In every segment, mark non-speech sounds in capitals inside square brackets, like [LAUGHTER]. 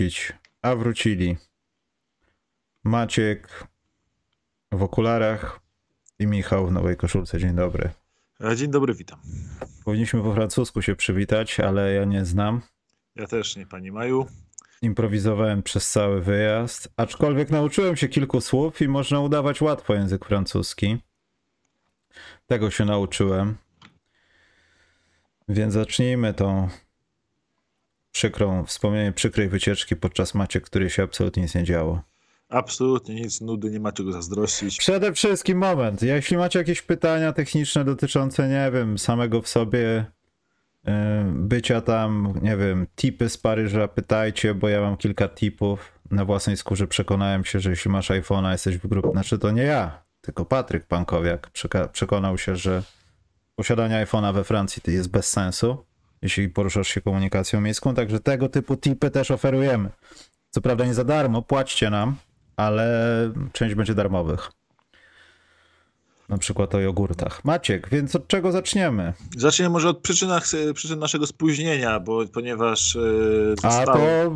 Wrócić, a wrócili. Maciek w okularach i Michał w nowej koszulce. Dzień dobry. E, dzień dobry, witam. Powinniśmy po francusku się przywitać, ale ja nie znam. Ja też nie, pani Maju. Improwizowałem przez cały wyjazd, aczkolwiek nauczyłem się kilku słów i można udawać łatwo język francuski. Tego się nauczyłem. Więc zacznijmy tą przykrą, wspomnienie przykrej wycieczki podczas macie, której się absolutnie nic nie działo. Absolutnie nic, nudy, nie ma czego zazdrościć. Przede wszystkim moment, jeśli macie jakieś pytania techniczne dotyczące, nie wiem, samego w sobie yy, bycia tam, nie wiem, tipy z Paryża, pytajcie, bo ja mam kilka tipów. Na własnej skórze przekonałem się, że jeśli masz iPhone'a, jesteś w grupie, znaczy to nie ja, tylko Patryk Pankowiak przekonał się, że posiadanie iPhone'a we Francji to jest bez sensu jeśli poruszasz się komunikacją miejską. Także tego typu tipy też oferujemy. Co prawda nie za darmo, płaćcie nam, ale część będzie darmowych. Na przykład o jogurtach. Maciek, więc od czego zaczniemy? Zaczniemy może od przyczynach, przyczyn naszego spóźnienia, bo ponieważ yy, zostałem, A to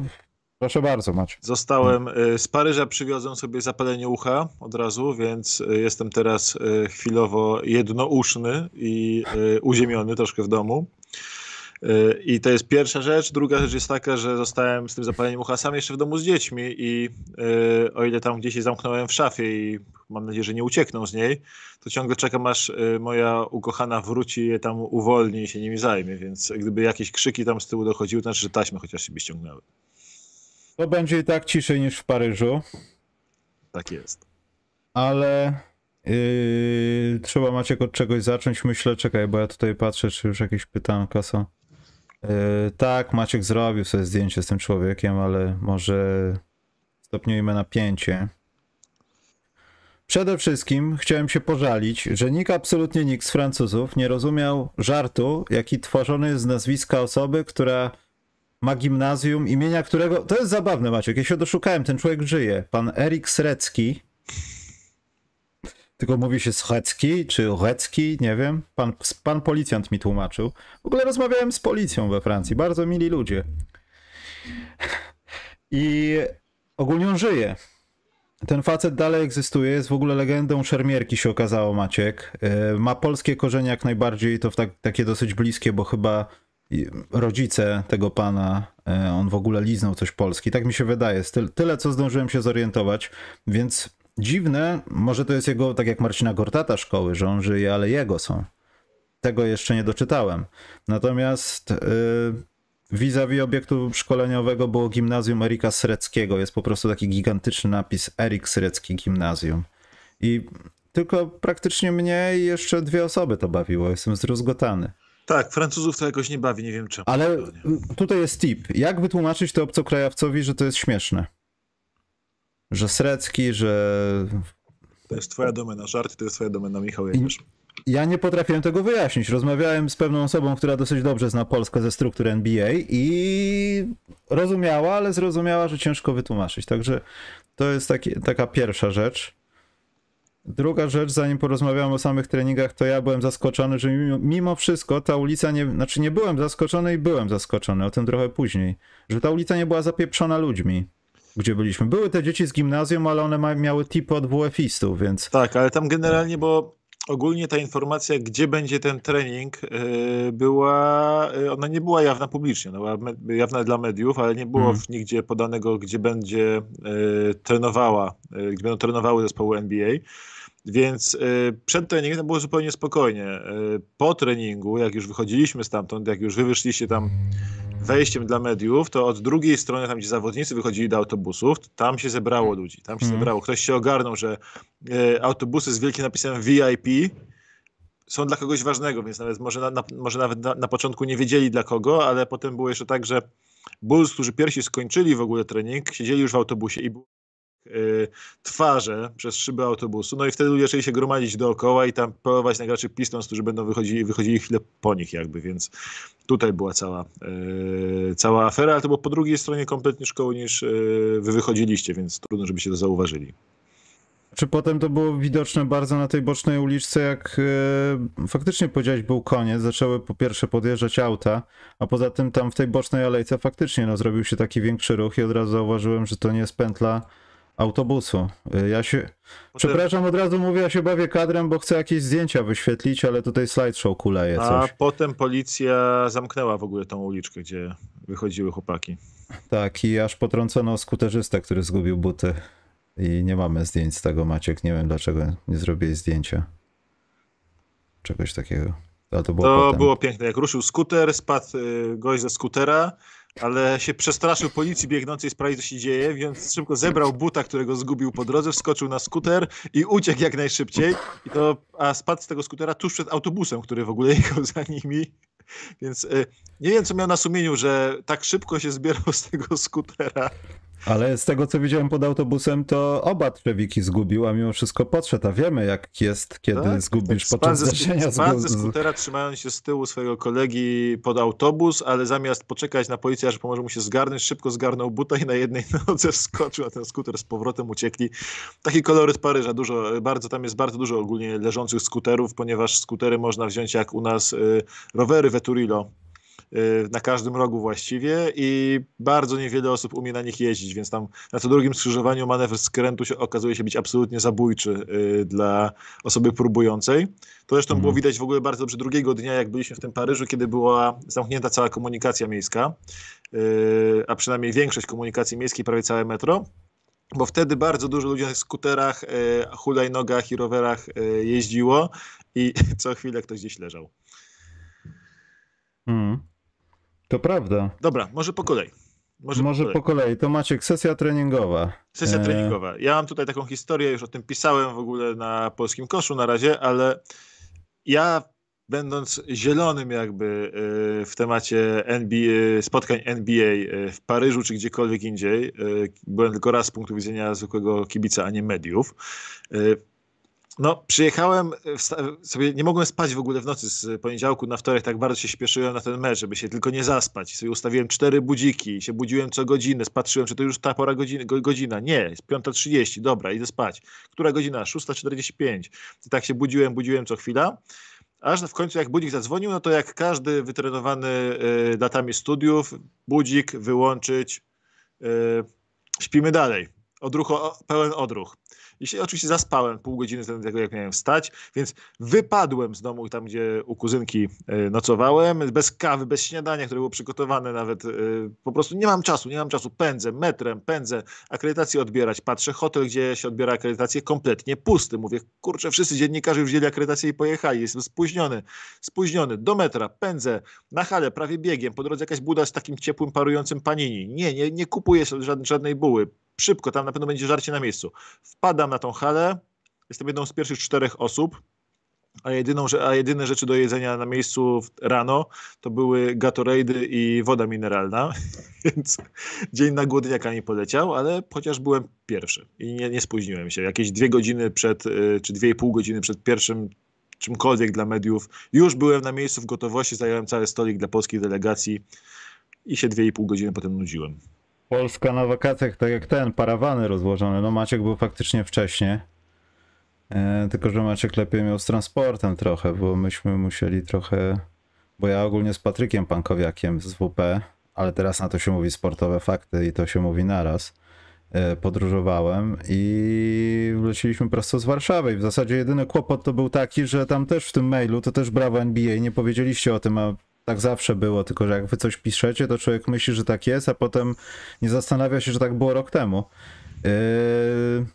proszę bardzo, Maciek. Zostałem yy, z Paryża, przywiozłem sobie zapalenie ucha od razu, więc yy, jestem teraz chwilowo jednouszny i uziemiony troszkę w domu. I to jest pierwsza rzecz. Druga rzecz jest taka, że zostałem z tym zapaleniem ucha sam jeszcze w domu z dziećmi i yy, o ile tam gdzieś je zamknąłem w szafie i mam nadzieję, że nie uciekną z niej, to ciągle czekam aż yy, moja ukochana wróci i je tam uwolni i się nimi zajmie, więc gdyby jakieś krzyki tam z tyłu dochodziły, to znaczy, że taśmy chociaż się by ściągnęły. To będzie i tak ciszej niż w Paryżu. Tak jest. Ale Yy, trzeba Maciek od czegoś zacząć. Myślę, czekaj, bo ja tutaj patrzę, czy już jakieś pytanka są. Yy, tak, Maciek zrobił sobie zdjęcie z tym człowiekiem, ale może stopniujmy napięcie. Przede wszystkim chciałem się pożalić, że nikt, absolutnie nikt z Francuzów nie rozumiał żartu, jaki tworzony jest z nazwiska osoby, która ma gimnazjum, imienia którego... To jest zabawne, Maciek, ja się doszukałem, ten człowiek żyje. Pan Erik Srecki, tylko mówi się Schecki czy Recki, nie wiem. Pan, pan policjant mi tłumaczył. W ogóle rozmawiałem z policją we Francji, bardzo mili ludzie. I ogólnie on żyje. Ten facet dalej egzystuje, jest w ogóle legendą szermierki się okazało Maciek. E, ma polskie korzenie jak najbardziej, to tak, takie dosyć bliskie, bo chyba rodzice tego pana, e, on w ogóle liznął coś polski. Tak mi się wydaje. Tyle, co zdążyłem się zorientować, więc dziwne, może to jest jego, tak jak Marcina Gortata szkoły, że on żyje, ale jego są. Tego jeszcze nie doczytałem. Natomiast yy, vis-a-vis obiektu szkoleniowego było gimnazjum Erika Sreckiego. Jest po prostu taki gigantyczny napis Erik Srecki Gimnazjum. I tylko praktycznie mnie i jeszcze dwie osoby to bawiło. Jestem zdruzgotany. Tak, Francuzów to jakoś nie bawi, nie wiem czemu. Ale tutaj jest tip. Jak wytłumaczyć to obcokrajowcowi, że to jest śmieszne? Że Srecki, że... To jest twoja domena, żart to jest twoja domena, Michał Jedziesz. Ja nie potrafiłem tego wyjaśnić. Rozmawiałem z pewną osobą, która dosyć dobrze zna Polskę ze struktur NBA i rozumiała, ale zrozumiała, że ciężko wytłumaczyć. Także to jest taki, taka pierwsza rzecz. Druga rzecz, zanim porozmawiałem o samych treningach, to ja byłem zaskoczony, że mimo, mimo, wszystko ta ulica nie. Znaczy, nie byłem zaskoczony i byłem zaskoczony, o tym trochę później. Że ta ulica nie była zapieprzona ludźmi gdzie byliśmy. Były te dzieci z gimnazjum, ale one miały tipy od WF-istów, więc... Tak, ale tam generalnie, bo ogólnie ta informacja, gdzie będzie ten trening, yy, była, yy, ona nie była jawna publicznie, była jawna dla mediów, ale nie było hmm. nigdzie podanego, gdzie będzie yy, trenowała, gdzie będą trenowały zespoły NBA. Więc przed treningiem było zupełnie spokojnie. Po treningu, jak już wychodziliśmy stamtąd, jak już wy wyszliście tam wejściem dla mediów, to od drugiej strony, tam gdzie zawodnicy wychodzili do autobusów, tam się zebrało ludzi. Tam się mm. zebrało. Ktoś się ogarnął, że e, autobusy z wielkim napisem VIP są dla kogoś ważnego, więc nawet może, na, na może nawet na, na, początku nie wiedzieli dla kogo, ale potem było jeszcze tak, że Bulls, którzy pierwsi skończyli w ogóle trening, siedzieli już w autobusie i było twarze przez szyby autobusu, no i wtedy ludzie zaczęli się gromadzić dookoła i tam próbować na graczy Pistons, którzy będą wychodzili, wychodzili chwilę po nich jakby, więc tutaj była cała, yy, cała afera, ale to było po drugiej stronie kompletnie szkoły niż yy, wy wychodziliście, więc trudno, żebyście to zauważyli. Czy potem to było widoczne bardzo na tej bocznej uliczce, jak e, faktycznie powiedziałeś był koniec, zaczęły po pierwsze podjeżdżać auta, a poza tym tam w tej bocznej alejce faktycznie no, zrobił się taki większy ruch i od razu zauważyłem, że to nie jest pętla autobusu. E, ja się, przepraszam, od razu mówię, ja się bawię kadrem, bo chcę jakieś zdjęcia wyświetlić, ale tutaj slideshow kuleje coś. A potem policja zamknęła w ogóle tą uliczkę, gdzie wychodziły chłopaki. Tak, i aż potrącono skuterzystę, który zgubił buty. I nie mamy zdjęć z tego, Maciek. Nie wiem dlaczego nie zrobiłeś zdjęcia. Czegoś takiego. Ale to było, to było piękne. Jak ruszył skuter, spadł y, gość ze skutera, ale się przestraszył policji biegnącej sprawdzić, co się dzieje, więc szybko zebrał buta, którego zgubił po drodze, wskoczył na skuter i uciekł jak najszybciej. I to, a spadł z tego skutera tuż przed autobusem, który w ogóle [LAUGHS] jechał za nimi. Więc y, nie wiem, co miał na sumieniu, że tak szybko się zbierał z tego skutera. Ale z tego, co widziałem pod autobusem, to oba Trzewiki zgubił, a mimo wszystko podszedł. A wiemy, jak jest, kiedy tak? zgubisz tak, podczas zdarzenia. Spadł ze skutera, trzymając się z tyłu swojego kolegi pod autobus, ale zamiast poczekać na policję, aż pomoże mu się zgarnąć, szybko zgarnął buta i na jednej [LAUGHS] nodze wskoczył na ten skuter, z powrotem uciekli. Taki koloryt Paryża, dużo, bardzo, tam jest bardzo dużo ogólnie leżących skuterów, ponieważ skutery można wziąć jak u nas y, rowery Veturilo, na każdym rogu właściwie i bardzo niewiele osób umie na nich jeździć, więc tam na co drugim skrzyżowaniu manewr skrętu się, okazuje się być absolutnie zabójczy y, dla osoby próbującej. To zresztą było mhm. widać w ogóle bardzo dobrze drugiego dnia, jak byliśmy w tym Paryżu, kiedy była zamknięta cała komunikacja miejska, y, a przynajmniej większość komunikacji miejskiej, prawie całe metro bo wtedy bardzo dużo ludzi na skuterach, hulajnogach i rowerach jeździło i [LAUGHS] co chwilę ktoś gdzieś leżał. Hmm. To prawda. Dobra, może po kolei. Może, może po, kolei. po, kolei. To Maciek, sesja treningowa. Sesja e... treningowa. Ja mam tutaj taką historię, już o tym pisałem w ogóle na polskim koszu na razie, ale ja będąc zielonym jakby e, w temacie NBA, spotkań NBA e, w Paryżu czy gdziekolwiek indziej, byłem tylko raz z punktu widzenia zwykłego kibica, a nie mediów, no, przyjechałem sobie, nie mogłem spać w ogóle w nocy z poniedziałku na wtorek, tak bardzo się śpieszyłem na ten mecz, żeby się tylko nie zaspać. Sobie ustawiłem cztery budziki, się budziłem co godzinę, spatrzyłem, czy to już ta pora godzina, godzina. Nie, jest 5.30, dobra, idę spać. Która godzina? 6.45. I tak się budziłem, budziłem co chwila. Aż w końcu jak budzik zadzwonił, no to jak każdy wytrenowany y, datami studiów, budzik wyłączyć, y, śpimy dalej. Odruch, pełen odruch. I się oczywiście zaspałem pół godziny do tego, jak miałem wstać, więc wypadłem z domu tam, gdzie u kuzynki e, nocowałem, bez kawy, bez śniadania, które było przygotowane nawet. E, po prostu nie mam czasu, nie mam czasu. Pędzę metrem, pędzę, akredytację odbierać. Patrzę, hotel, gdzie się odbiera akredytację, kompletnie pusty. Mówię, kurczę, wszyscy dziennikarze już wzięli akredytację i pojechali. Jestem spóźniony, spóźniony. Do metra, pędzę, na halę, prawie biegiem. Po drodze jakaś buda z takim ciepłym, parującym panini. Nie, nie, nie kupuję żadnej buły szybko, tam na pewno będzie żarcie na miejscu. Wpadam na tą halę, jestem jedną z pierwszych czterech osób, a, jedyną, a jedyne rzeczy do jedzenia na miejscu rano to były Gatorade i woda mineralna, [LAUGHS] więc dzień na głodniaka mi poleciał, ale chociaż byłem pierwszy i nie, nie spóźniłem się. Jakieś dwie godziny przed, y, czy dwie i pół godziny przed pierwszym czymkolwiek dla mediów, już byłem na miejscu w gotowości, zająłem cały stolik dla polskiej delegacji i się dwie i pół godziny potem nudziłem. Polska na wakacjach, tak jak ten, parawany rozłożone. No Maciek był faktycznie wcześniej. E, tylko, że Maciek lepiej miał z transportem trochę, bo myśmy musieli trochę. Bo ja ogólnie z Patrykiem Pankowiakiem z WP, ale teraz na to się mówi sportowe fakty i to się mówi naraz. E, podróżowałem i wleciliśmy prosto z Warszawy. I w zasadzie jedyny kłopot to był taki, że tam też w tym mailu, to też brawo NBA, nie powiedzieliście o tym, a tak zawsze było, tylko że jak wy coś piszecie, to człowiek myśli, że tak jest, a potem nie zastanawia się, że tak było rok temu. Yy...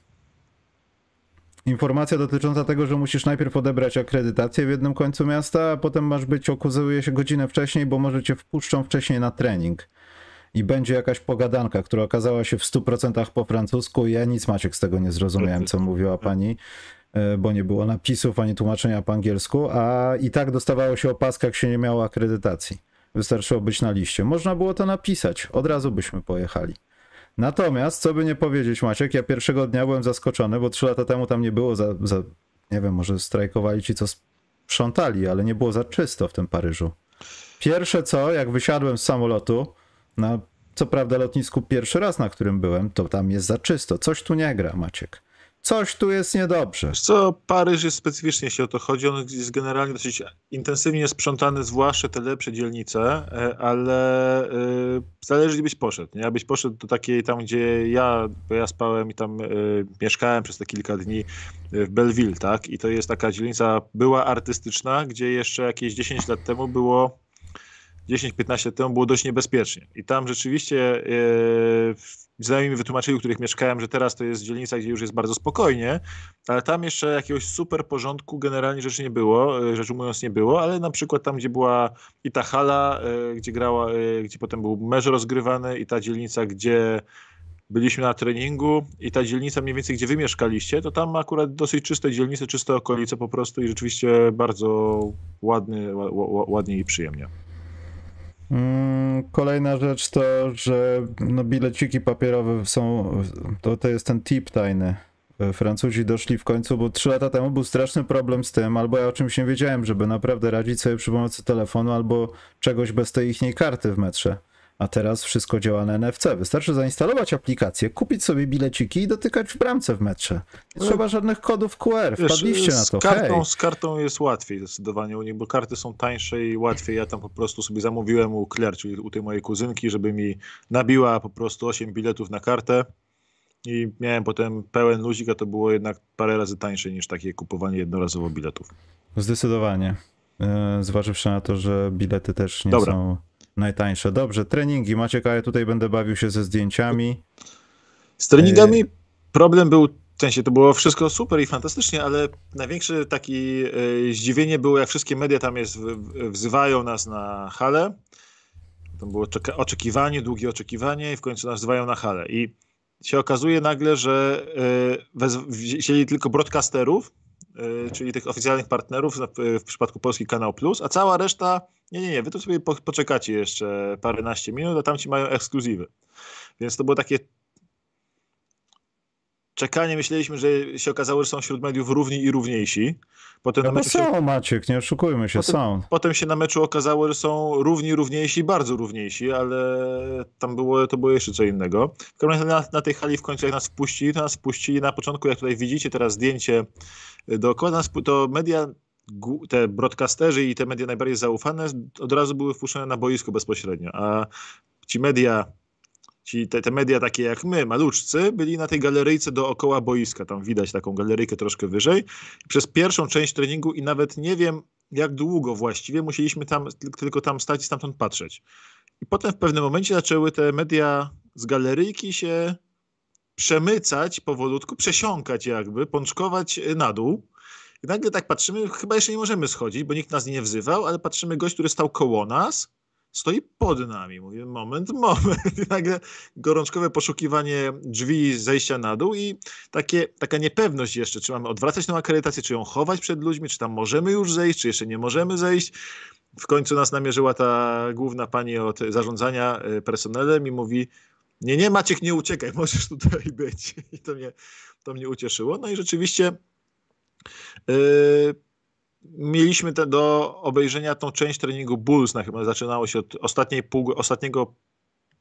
Informacja dotycząca tego, że musisz najpierw odebrać akredytację w jednym końcu miasta, a potem masz być, okazuje się godzinę wcześniej, bo może cię wpuszczą wcześniej na trening. I będzie jakaś pogadanka, która okazała się w 100% po francusku. Ja nic Maciek z tego nie zrozumiałem, co mówiła pani. E, bo nie było napisów ani tłumaczenia po angielsku, a i tak dostawało się opaskę, jak się nie miało akredytacji. Wystarczyło być na liście. Można było to napisać, od razu byśmy pojechali. Natomiast, co by nie powiedzieć, Maciek, ja pierwszego dnia byłem zaskoczony, bo trzy lata temu tam nie było za, za nie wiem, może strajkowali ci, co sprzątali, ale nie było za czysto w tym Paryżu. Pierwsze co, jak wysiadłem z samolotu, na co prawda lotnisku pierwszy raz, na którym byłem, to tam jest za czysto. Coś tu nie gra, Maciek coś tu jest niedobrze. Co, Paryż jest specyficznie, jeśli o to chodzi. On jest generalnie dosyć intensywnie sprzątany, zwłaszcza te lepsze dzielnice, e, ale y, zależy, byś poszedł. Nie? Abyś poszedł do takiej tam, gdzie ja, bo ja spałem i tam y, mieszkałem przez te kilka dni w Belleville, tak? I to jest taka dzielnica, była artystyczna, gdzie jeszcze jakieś 10 lat temu było 10-15 lat temu było dość niebezpiecznie. I tam rzeczywiście e, znajomi mi wytłumaczyli, u których mieszkałem, że teraz to jest dzielnica, gdzie już jest bardzo spokojnie, ale tam jeszcze jakiegoś super porządku generalnie rzeczy nie było, e, rzecz ujmując nie było, ale na przykład tam, gdzie była i ta hala, e, gdzie grała, e, gdzie potem był mecz rozgrywany i ta dzielnica, gdzie byliśmy na treningu i ta dzielnica mniej więcej, gdzie wy mieszkaliście, to tam akurat dosyć czyste dzielnice, czyste okolice po prostu i rzeczywiście bardzo ładny, ładnie i przyjemnie. Mm, kolejna rzecz to, że no bileciki papierowe są, to, to jest ten tip tajny. Francuzi doszli w końcu, bo trzy lata temu był straszny problem z tym, albo ja o czymś nie wiedziałem, żeby naprawdę radzić sobie przy pomocy telefonu, albo czegoś bez tej ichniej karty w metrze. A teraz wszystko działa na NFC. Wystarczy zainstalować aplikację, kupić sobie bileciki i dotykać w bramce w metrze. Nie trzeba żadnych kodów QR. Wpadliście na to. Z kartą, Hej. z kartą jest łatwiej zdecydowanie u nich, bo karty są tańsze i łatwiej. Ja tam po prostu sobie zamówiłem u Claire, czyli u tej mojej kuzynki, żeby mi nabiła po prostu 8 biletów na kartę. I miałem potem pełen luzik, a to było jednak parę razy tańsze niż takie kupowanie jednorazowo biletów. Zdecydowanie. E, zważywszy na to, że bilety też nie Dobra. są najtańsze. Dobrze, treningi. Maciek, a ja tutaj będę bawił się ze zdjęciami. Z treningami e, problem był, w sensie to było wszystko super i fantastycznie, ale największe takie zdziwienie było, jak wszystkie media tam jest, wzywają nas na halę. To było oczekiwanie, długie oczekiwanie i w końcu nas wzywają na halę. I się okazuje nagle, że e, wzięli tylko broadcasterów, e, czyli tych oficjalnych partnerów w przypadku Polski Kanał Plus, a cała reszta nie, nie, nie, wy to sobie poczekacie jeszcze paręnaście minut, a tamci mają ekskluzywy. Więc to było takie czekanie, myśleliśmy, że się okazało, że są wśród mediów równi i równiejsi. Potem no na meczu są, się... Maciek, nie oszukujmy się, potem, są. Potem się na meczu okazało, że są równi, równiejsi, bardzo równiejsi, ale tam było, to było jeszcze co innego. Na, na tej hali w końcu jak nas wpuścili, to nas wpuścili na początku, jak tutaj widzicie teraz zdjęcie dookoła nas, to media te broadcasterzy i te media najbardziej zaufane od razu były wpuszczone na boisko bezpośrednio, a ci media, ci te, te media takie jak my, maluczcy, byli na tej galeryjce dookoła boiska, tam widać taką galeryjkę troszkę wyżej. Przez pierwszą część treningu i nawet nie wiem jak długo właściwie musieliśmy tam tylko tam stać i stamtąd patrzeć. I potem w pewnym momencie zaczęły te media z galeryjki się przemycać powolutku, przesiąkać jakby, pączkować na dół. I nagle tak patrzymy, chyba jeszcze nie możemy schodzić, bo nikt nas nie wzywał, ale patrzymy, gość, który stał koło nas, stoi pod nami. Mówię, moment, [LAUGHS] moment. I nagle gorączkowe poszukiwanie drzwi zejścia na dół i takie, taka niepewność jeszcze, czy mamy odwracać tę akredytację, czy ją chować przed ludźmi, czy tam możemy już zejść, czy jeszcze nie możemy zejść. W końcu nas namierzyła ta główna pani od zarządzania e, personelem i mówi, nie, nie Maciek, nie uciekaj, [LAUGHS] możesz tutaj być. I to mnie, to mnie ucieszyło. No i rzeczywiście Yy, mieliśmy te do obejrzenia tą część treningu Bulls, na chyba zaczynało się od ostatniej pół, ostatniego,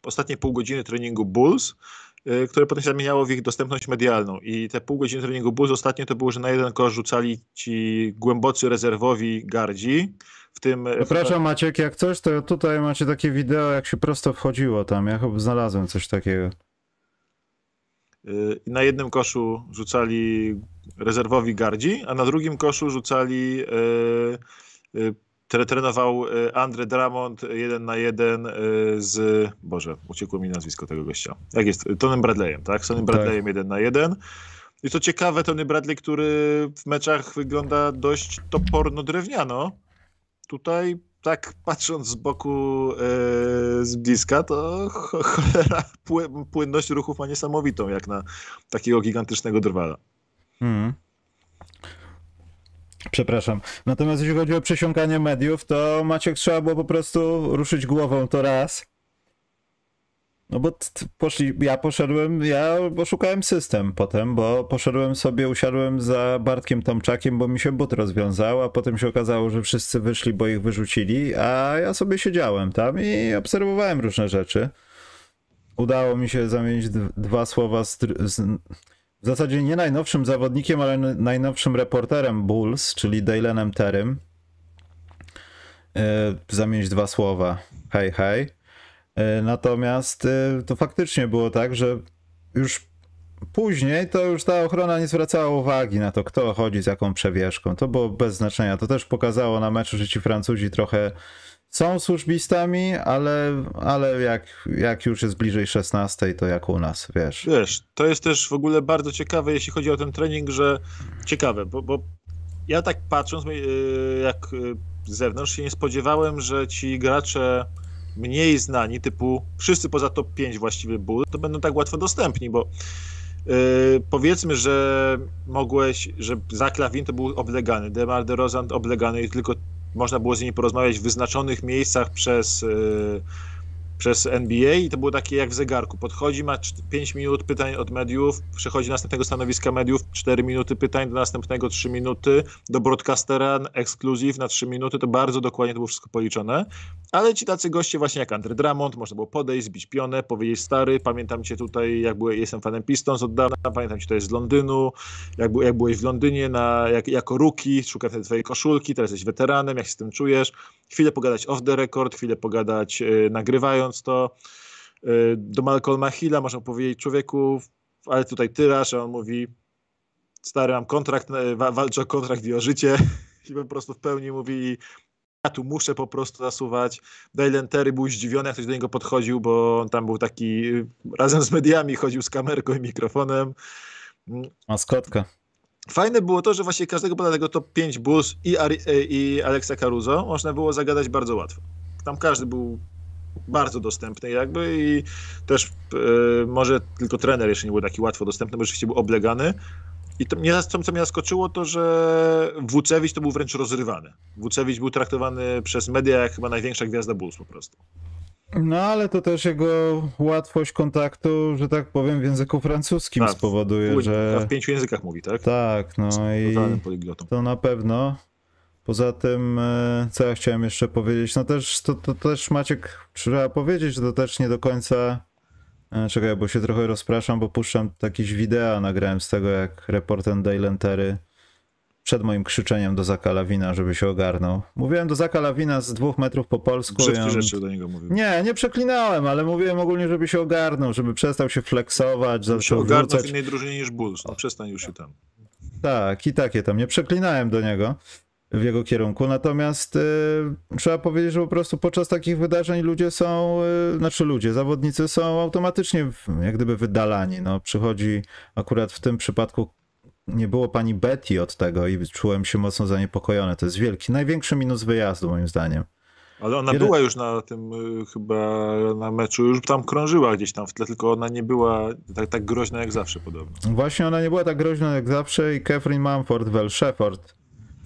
ostatniej pół godziny treningu Bulls, yy, które potem się zamieniało w ich dostępność medialną. I te pół godziny treningu Bulls ostatnie to było, że na jeden kosz rzucali ci głębocy rezerwowi gardzi. W tym... Przepraszam Maciek, jak coś, to tutaj macie takie wideo, jak się prosto wchodziło tam. Ja chyba znalazłem coś takiego. Y, na jednym koszu rzucali rezerwowi gardzi, a na drugim koszu rzucali y, y, trenował Andre Drummond jeden na jeden z, Boże, uciekło mi nazwisko tego gościa. Jak jest? Tonym Bradleyem, tak? Z Tonym tak. Bradleyem tak. jeden na jeden. I to ciekawe, Tony Bradley, który w meczach wygląda dość toporno drewniano. Tutaj tak patrząc z boku, yy, z bliska, to cholera, płynność ruchów ma niesamowitą, jak na takiego gigantycznego drwala. Hmm. Przepraszam. Natomiast jeśli chodzi o przesiąkanie mediów, to Maciek trzeba było po prostu ruszyć głową to raz no bo poszli, ja poszedłem, ja poszukałem system potem, bo poszedłem sobie, usiadłem za Bartkiem Tomczakiem, bo mi się but rozwiązał, a potem się okazało, że wszyscy wyszli, bo ich wyrzucili, a ja sobie siedziałem tam i obserwowałem różne rzeczy. Udało mi się zamienić dwa słowa z, z w zasadzie nie najnowszym zawodnikiem, ale najnowszym reporterem Bulls, czyli Dalenem Terrym. E, zamienić dwa słowa. Hej, hej. E, natomiast e, to faktycznie było tak, że już później to już ta ochrona nie zwracała uwagi na to, kto chodzi z jaką przewieszką. To było bez znaczenia. To też pokazało na meczu, że ci Francuzi trochę są służbistami, ale, ale jak, jak już jest bliżej 16, to jak u nas, wiesz. Wiesz, to jest też w ogóle bardzo ciekawe, jeśli chodzi o ten trening, że ciekawe, bo, bo ja tak patrząc, jak z zewnątrz się nie spodziewałem, że ci gracze mniej znani, typu wszyscy poza top 5 właściwie ból, to będą tak łatwo dostępni, bo yy, powiedzmy, że mogłeś, że Zaklawin to był oblegany, Demar DeRozan oblegany i tylko można było z nimi porozmawiać w wyznaczonych miejscach przez yy, przez NBA i to było takie jak w zegarku. Podchodzi, ma 5 minut pytań od mediów, przechodzi do następnego stanowiska mediów, 4 minuty pytań, do następnego 3 minuty, do broadcastera ekskluzyw na 3 minuty, to bardzo dokładnie to było wszystko policzone. Ale ci tacy goście właśnie jak Andre Drummond, można było podejść, zbić pionę, powiedzieć stary, pamiętam cię tutaj, jak byłem, jestem fanem Pistons od dawna, pamiętam cię tutaj z Londynu, jak, jak byłeś w Londynie na, jak, jako rookie, szukam wtedy twojej koszulki, teraz jesteś weteranem, jak się z tym czujesz, chwilę pogadać off the record, chwilę pogadać yy, nagrywając to. Yy, do Malcolma Hilla można powiedzieć, człowieku, ale tutaj tyraż, a on mówi, stary, mam kontrakt, e, walczę o kontrakt i o życie [LAUGHS] i po prostu w pełni mówi ja tu muszę po prostu zasuwać. Dalen Terry był zdziwiony, jak ktoś do niego podchodził, bo on tam był taki, razem z mediami chodził z kamerką i mikrofonem. Maskotka. Fajne było to, że właśnie każdego poza tego top 5 Bulls i, Ari, e, i Alexa Caruso można było zagadać bardzo łatwo. Tam każdy był bardzo dostępny jakby i też yy, może tylko trener jeszcze nie był taki łatwo dostępny, bo rzeczywiście był oblegany, i to mnie, co, co mnie zaskoczyło, to że Wucewicz to był wręcz rozrywany. Wucewicz był traktowany przez media jak chyba największa gwiazda Bulls po prostu. No ale to też jego łatwość kontaktu, że tak powiem, w języku francuskim tak, spowoduje, w, że... W pięciu językach mówi, tak? Tak, no i to na pewno. Poza tym, e, co ja chciałem jeszcze powiedzieć, no też, to, to też Maciek, trzeba powiedzieć, że to też nie do końca czekaj, bo się trochę rozpraszam, bo puszczam jakieś wideo, nagrałem z tego, jak reporter Dale Terry przed moim krzyczeniem do Zaka Lawina, żeby się ogarnął. Mówiłem do Zaka Lawina z dwóch metrów po polsku. Brzydkie on... rzeczy do niego mówiłem. Nie, nie przeklinałem, ale mówiłem ogólnie, żeby się ogarnął, żeby przestał się flexować, żeby się ogarnął w innej drużynie niż Bulls, no przestań już się tam. Tak, i takie tam. Nie przeklinałem do niego w jego kierunku. Natomiast y, trzeba powiedzieć, że po prostu podczas takich wydarzeń ludzie są, y, znaczy ludzie, zawodnicy są automatycznie jak gdyby wydalani. No, przychodzi akurat w tym przypadku nie było pani Betty od tego i czułem się mocno zaniepokojony. To jest wielki, największy minus wyjazdu moim zdaniem. Ale ona Jeden... była już na tym y, chyba na meczu, już tam krążyła gdzieś tam w tle, tylko ona nie była tak, tak groźna jak zawsze podobno. Właśnie ona nie była tak groźna jak zawsze i Catherine Mumford, Well Shepard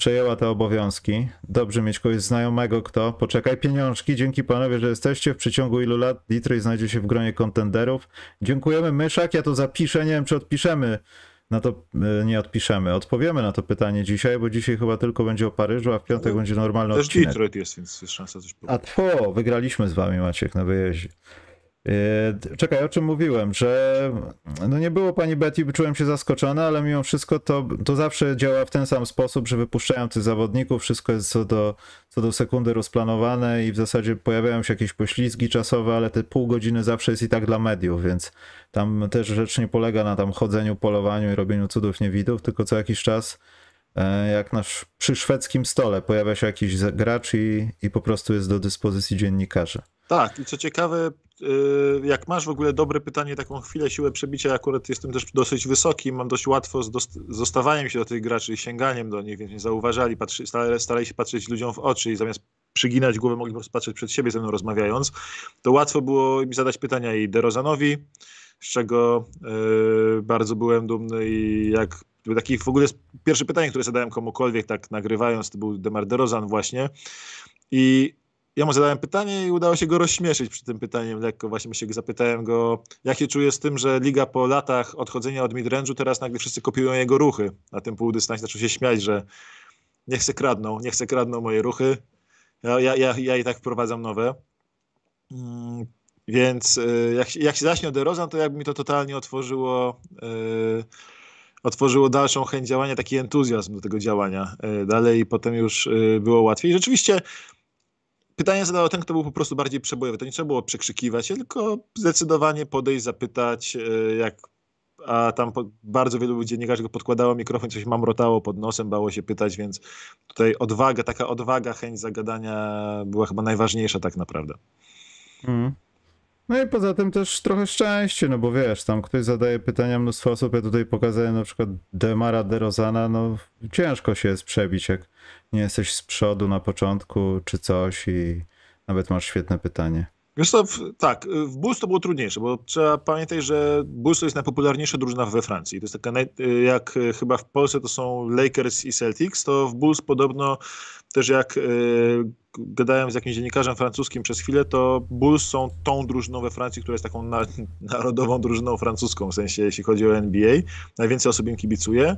przejęła te obowiązki. Dobrze mieć kogoś znajomego, kto. Poczekaj, pieniążki. Dzięki panowie, że jesteście. W przeciągu ilu lat Detroit znajdzie się w gronie kontenderów. Dziękujemy, Myszak. Ja to zapiszę. Nie wiem, czy odpiszemy. Na to e, nie odpiszemy. Odpowiemy na to pytanie dzisiaj, bo dzisiaj chyba tylko będzie o Paryżu, a w piątek Ale będzie normalny też odcinek. Też Detroit jest, więc jest szansa coś powiedzieć. A tło, wygraliśmy z wami, Maciek, na wyjeździe. Yy, czekaj, o czym mówiłem, że no nie było pani Betty, czułem się zaskoczony, ale mimo wszystko to, to zawsze działa w ten sam sposób, że wypuszczają tych zawodników, wszystko jest co do, co do sekundy rozplanowane i w zasadzie pojawiają się jakieś poślizgi czasowe, ale te pół godziny zawsze jest i tak dla mediów, więc tam też rzecz nie polega na tam chodzeniu, polowaniu i robieniu cudów niewidów, tylko co jakiś czas e, jak nasz przy szwedzkim stole pojawia się jakiś gracz i, i po prostu jest do dyspozycji dziennikarzy. Tak, i co ciekawe, y, jak masz w ogóle dobre pytanie, taką chwilę, siłę przebicia, akurat jestem też dosyć wysoki, mam dość łatwo z dostawaniem się do tych graczy i sięganiem do nich, więc nie zauważali, patrzy, starali się patrzeć ludziom w oczy i zamiast przyginać głowę, mogli po prostu patrzeć przed siebie ze mną rozmawiając, to łatwo było mi zadać pytania i DeRozanowi, z czego y, bardzo byłem dumny i jak taki w ogóle pierwsze pytanie, które zadałem komukolwiek, tak nagrywając, to był Demar DeRozan właśnie i ja mu zadałem pytanie i udało się go rozśmieszyć przy tym pytaniem lekko. Właśnie się zapytałem go, jak się czuje z tym, że liga po latach odchodzenia od midrange'u teraz nagle wszyscy kopiują jego ruchy na tym półdystansie. Zaczął się śmiać, że niech se kradną, niech se kradną moje ruchy. Ja, ja, ja, ja i tak wprowadzam nowe. Mm, więc y, jak, jak się zaśnie o DeRozan, to jakby mi to totalnie otworzyło yy, otworzyło dalszą chęć działania, taki entuzjazm do tego działania dalej i potem już było łatwiej. Rzeczywiście pytanie zadał ten, kto był po prostu bardziej przebojowy. To nie trzeba było przekrzykiwać tylko zdecydowanie podejść, zapytać, jak a tam bardzo wielu dziennikarzy go podkładało mikrofon, coś mamrotało pod nosem, bało się pytać, więc tutaj odwaga, taka odwaga, chęć zagadania była chyba najważniejsza tak naprawdę. Mm. No i poza tym też trochę szczęście, no bo wiesz, tam ktoś zadaje pytania mnóstwo osób, ja tutaj pokazałem na przykład Demara DeRozana, no ciężko się jest przebić, jak nie jesteś z przodu na początku czy coś i nawet masz świetne pytanie. Co, w, tak, w Bulls to było trudniejsze, bo trzeba pamiętać, że Bulls to jest najpopularniejsza drużyna we Francji. To jest taka, jak chyba w Polsce to są Lakers i Celtics, to w Bulls podobno też jak y, gadałem z jakimś dziennikarzem francuskim przez chwilę, to Bulls są tą drużyną we Francji, która jest taką na, [LAUGHS] narodową drużyną francuską, w sensie jeśli chodzi o NBA. Najwięcej osób im kibicuje.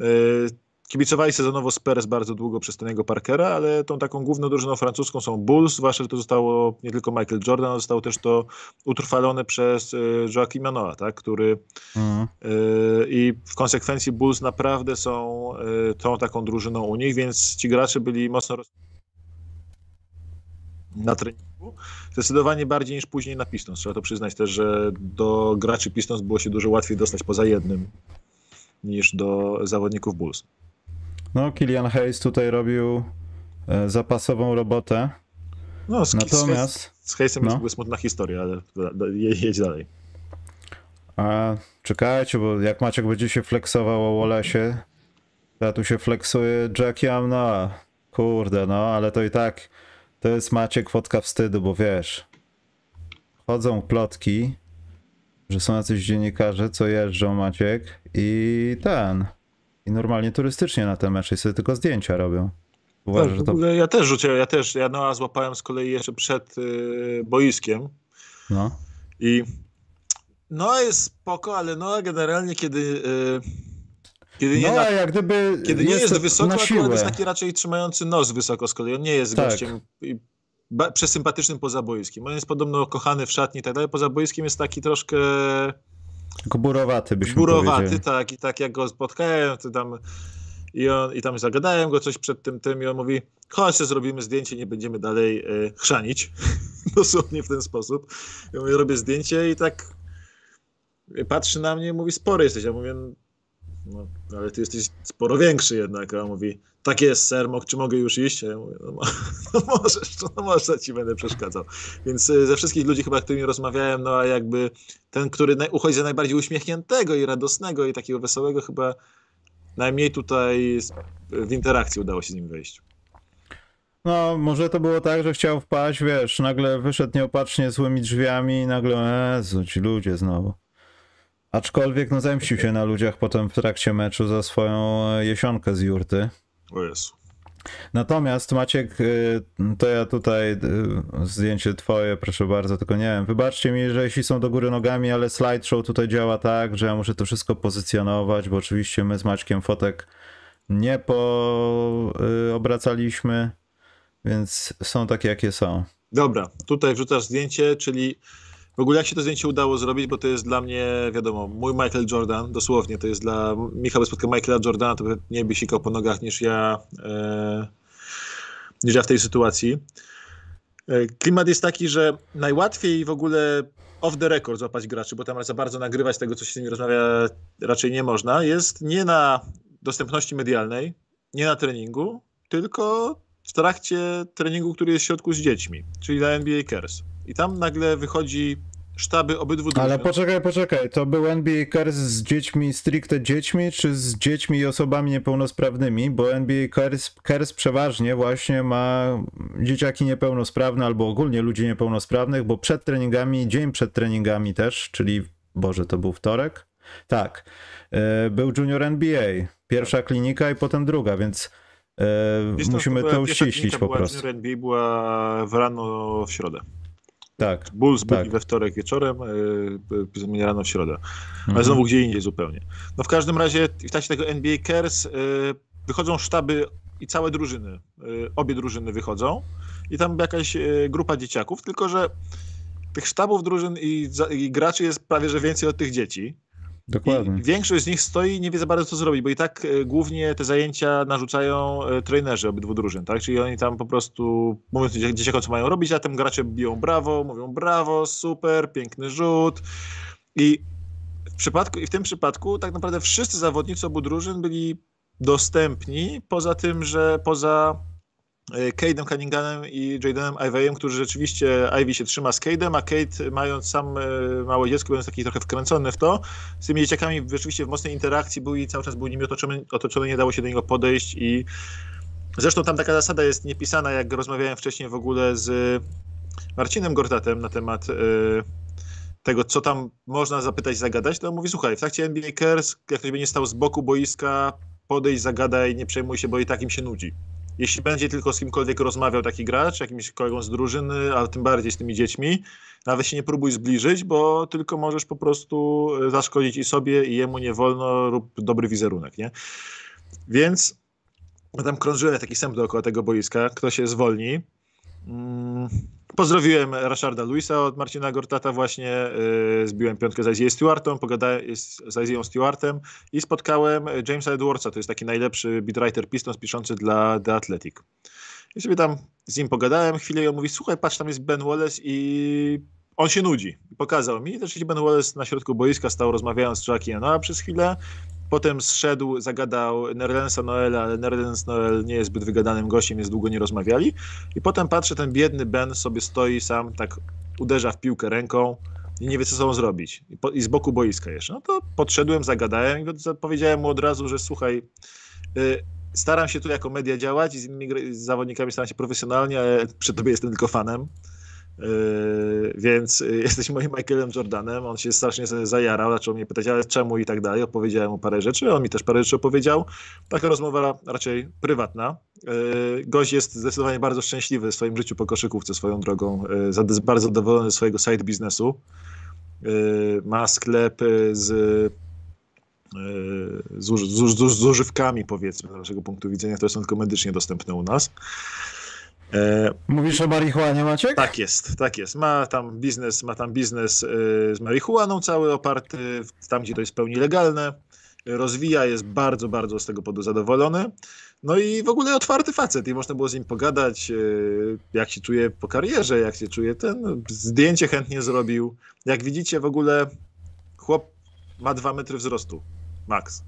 Y, Kibicowali sezonowo Spurs bardzo długo przez Tony'ego Parkera, ale tą taką główną drużyną francuską są Bulls, zwłaszcza, że to zostało nie tylko Michael Jordan, zostało też to utrwalone przez y, Joaquima Noah, tak, który mhm. y, i w konsekwencji Bulls naprawdę są y, tą taką drużyną u nich, więc ci gracze byli mocno roz... na treningu. Zdecydowanie bardziej niż później na Pistons. Trzeba to przyznać też, że do graczy Pistons było się dużo łatwiej dostać poza jednym niż do zawodników Bulls. No, Kilian Hayes tutaj robił e, zapasową robotę. No, z, Natomiast... Z, z Hayesem no. jest smutna historia, ale jedź dalej. A czekajcie, bo jak Maciek będzie się flexował o Wallace'ie, ja tu się flexuje Jackiem, no kurde, no, ale to i tak to jest Maciek fotka wstydu, bo wiesz, chodzą plotki, że są jacyś dziennikarze, co jeżdżą Maciek i ten, i normalnie turystycznie na te mecze i sobie tylko zdjęcia robią. Uważam, tak, że to... Ja też rzuciłem, ja też, ja Noa złapałem z kolei jeszcze przed y, boiskiem. No. I Noa jest spoko, ale Noa generalnie kiedy... Y, kiedy nie, no, na, jak gdyby kiedy nie jest, jest wysoko, to jest taki raczej trzymający nos wysoko z kolei. On nie jest tak. gościem przesympatycznym poza boiskiem. On jest podobno kochany w szatni i tak dalej. Poza boiskiem jest taki troszkę Burowaty byśmy Burowaty, powiedzieli. tak. I tak jak go spotkałem, to tam i, on, i tam zagadałem go coś przed tym tym i on mówi, chodź, zrobimy zdjęcie, nie będziemy dalej y, chrzanić. [LAUGHS] Dosłownie w ten sposób. Ja mówię, robię zdjęcie i tak patrzy na mnie i mówi, spory jesteś. Ja mówię, no, ale ty jesteś sporo większy jednak. A on mówi, tak jest, ser, czy mogę już iść? Ja mówię, no, [LAUGHS] no możesz, no możesz, ja ci będę przeszkadzał. Więc y, ze wszystkich ludzi chyba, którymi rozmawiałem, no a jakby ten, który uchodzi za najbardziej uśmiechniętego i radosnego i takiego wesołego, chyba najmniej tutaj w interakcji udało się z nim wejść. No, może to było tak, że chciał wpaść, wiesz, nagle wyszedł nieopatrznie złymi drzwiami i nagle, Jezu, ci ludzie znowu. Aczkolwiek no zemścił się na ludziach potem w trakcie meczu za swoją e, jesionkę z jurty. O Jezu. Natomiast Maciek, y, to ja tutaj y, zdjęcie twoje, proszę bardzo, tylko nie wiem, wybaczcie mi, że jeśli są do góry nogami, ale slideshow tutaj działa tak, że ja muszę to wszystko pozycjonować, bo oczywiście my z Maćkiem fotek nie poobracaliśmy, więc są takie, jakie są. Dobra, tutaj wrzucasz zdjęcie, czyli w ogóle jak się to zdjęcie udało zrobić, bo to jest dla mnie, wiadomo, mój Michael Jordan, dosłownie, to jest dla Michał by spotkał Michaela Jordana, to nie by sikał po nogach niż ja, e, niż ja w tej sytuacji. E, klimat jest taki, że najłatwiej w ogóle off the record złapać graczy, bo tam za bardzo nagrywać tego, co się z nimi rozmawia, raczej nie można, jest nie na dostępności medialnej, nie na treningu, tylko w trakcie treningu, który jest w środku z dziećmi, czyli na NBA Cares. I tam nagle wychodzi sztaby obydwu drużyn. Ale poczekaj, poczekaj, to był NBA Cares z dziećmi, stricte dziećmi, czy z dziećmi i osobami niepełnosprawnymi? Bo NBA Cares, Cares przeważnie właśnie ma dzieciaki niepełnosprawne albo ogólnie ludzi niepełnosprawnych, bo przed treningami, dzień przed treningami też, czyli, Boże, to był wtorek? Tak, e, był Junior NBA, pierwsza klinika i potem druga, więc e, musimy to, to uściślić po prostu. Junior NBA była w rano w środę. Tak. Bulls tak. byli we wtorek wieczorem, yy, rano w środę. Ale mhm. znowu gdzie indziej zupełnie. No w każdym razie w trakcie tego NBA Cares yy, wychodzą sztaby i całe drużyny. Yy, obie drużyny wychodzą i tam jakaś yy, grupa dzieciaków, tylko że tych sztabów drużyn i, i, graczy jest prawie że więcej od tych dzieci. Dokładnie. I większość z nich stoi i nie wie za bardzo co zrobić, bo i tak e, głównie te zajęcia narzucają e, trenerzy obydwu drużyn, tak? Czyli oni tam po prostu mówią dzieciakom, co mają robić, a tym gracze biją brawo, mówią brawo, super, piękny rzut. I w przypadku, i w tym przypadku tak naprawdę wszyscy zawodnicy obu drużyn byli dostępni, poza tym, że poza Cade'em Cunninghamem i Jadenem Ivey'em, którzy rzeczywiście, Ivy się trzyma z Cade'em, a Cade mając sam e, małe dziecko, będąc taki trochę wkręcony w to, z tymi dzieciakami rzeczywiście w mocnej interakcji był i cały czas był nimi otoczony, otoczony nie dało się do niego podejść i zresztą tam taka zasada jest niepisana, jak rozmawiałem wcześniej w ogóle z Marcinem Gortatem na temat e, tego, co tam można zapytać, zagadać, to mówi, słuchaj, w trakcie NBA Cares, jak ktoś będzie stał z boku boiska, podejść, zagadaj, nie przejmuj się, bo i tak im się nudzi jeśli będzie tylko z kimkolwiek rozmawiał taki gracz, jakimś kolegą z drużyny, a tym bardziej z tymi dziećmi, nawet się nie próbuj zbliżyć, bo tylko możesz po prostu zaszkodzić i sobie, i jemu nie wolno, rób dobry wizerunek, nie? Więc tam krążyłem taki sęp dookoła tego boiska, kto się zwolni. Mm, Pozdrowiłem Rasharda Luisa od Marcina Gortata właśnie, yy, zbiłem piątkę z Isaiah Stewartem, pogadałem z Isaiah Stewartem i spotkałem Jamesa Edwardsa, to jest taki najlepszy beatwriter Pistons piszący dla The Athletic. I sobie tam z nim pogadałem chwilę i on mówi, słuchaj, patrz, tam jest Ben Wallace i on się nudzi. Pokazał mi, że Ben Wallace na środku boiska stał rozmawiając z Jackiem Noah przez chwilę, Potem zszedł, zagadał Nerlensa Noela, ale Nerlens Noel nie jest zbyt wygadanym gościem, jest długo nie rozmawiali. I potem patrzę, ten biedny Ben sobie stoi sam, tak uderza w piłkę ręką i nie wie, co sobą zrobić. I, po, i z boku boiska jeszcze. No to podszedłem, zagadałem i powiedziałem mu od razu, że słuchaj, y, staram się tu jako media działać i z innymi zawodnikami staram się profesjonalnie, ale przy tobie jestem tylko fanem. Yy, więc yy, [LAUGHS] jesteś moim Michaelem Jordanem. On się strasznie zajarał, zaczął mnie pytać, ale czemu i tak dalej. Opowiedziałem mu parę rzeczy, on mi też parę rzeczy opowiedział. Taka rozmowa raczej prywatna. Yy, gość jest zdecydowanie bardzo szczęśliwy w swoim życiu po koszykówce swoją drogą. Bardzo zadowolony ze swojego side biznesu. Ma sklep z z, z, z, z używkami, powiedzmy, z naszego punktu widzenia, które są tylko medycznie dostępne u nas. E, Mówisz o marihuanie, Maciek? Tak jest, tak jest. Ma tam biznes, ma tam biznes e, z marihuaną cały oparty, tam gdzie to jest w pełni legalne. Rozwija, jest bardzo, bardzo z tego powodu zadowolony. No i w ogóle otwarty facet i można było z nim pogadać, e, jak się czuje po karierze, jak się czuje ten. Zdjęcie chętnie zrobił. Jak widzicie w ogóle chłop ma dwa metry wzrostu, max.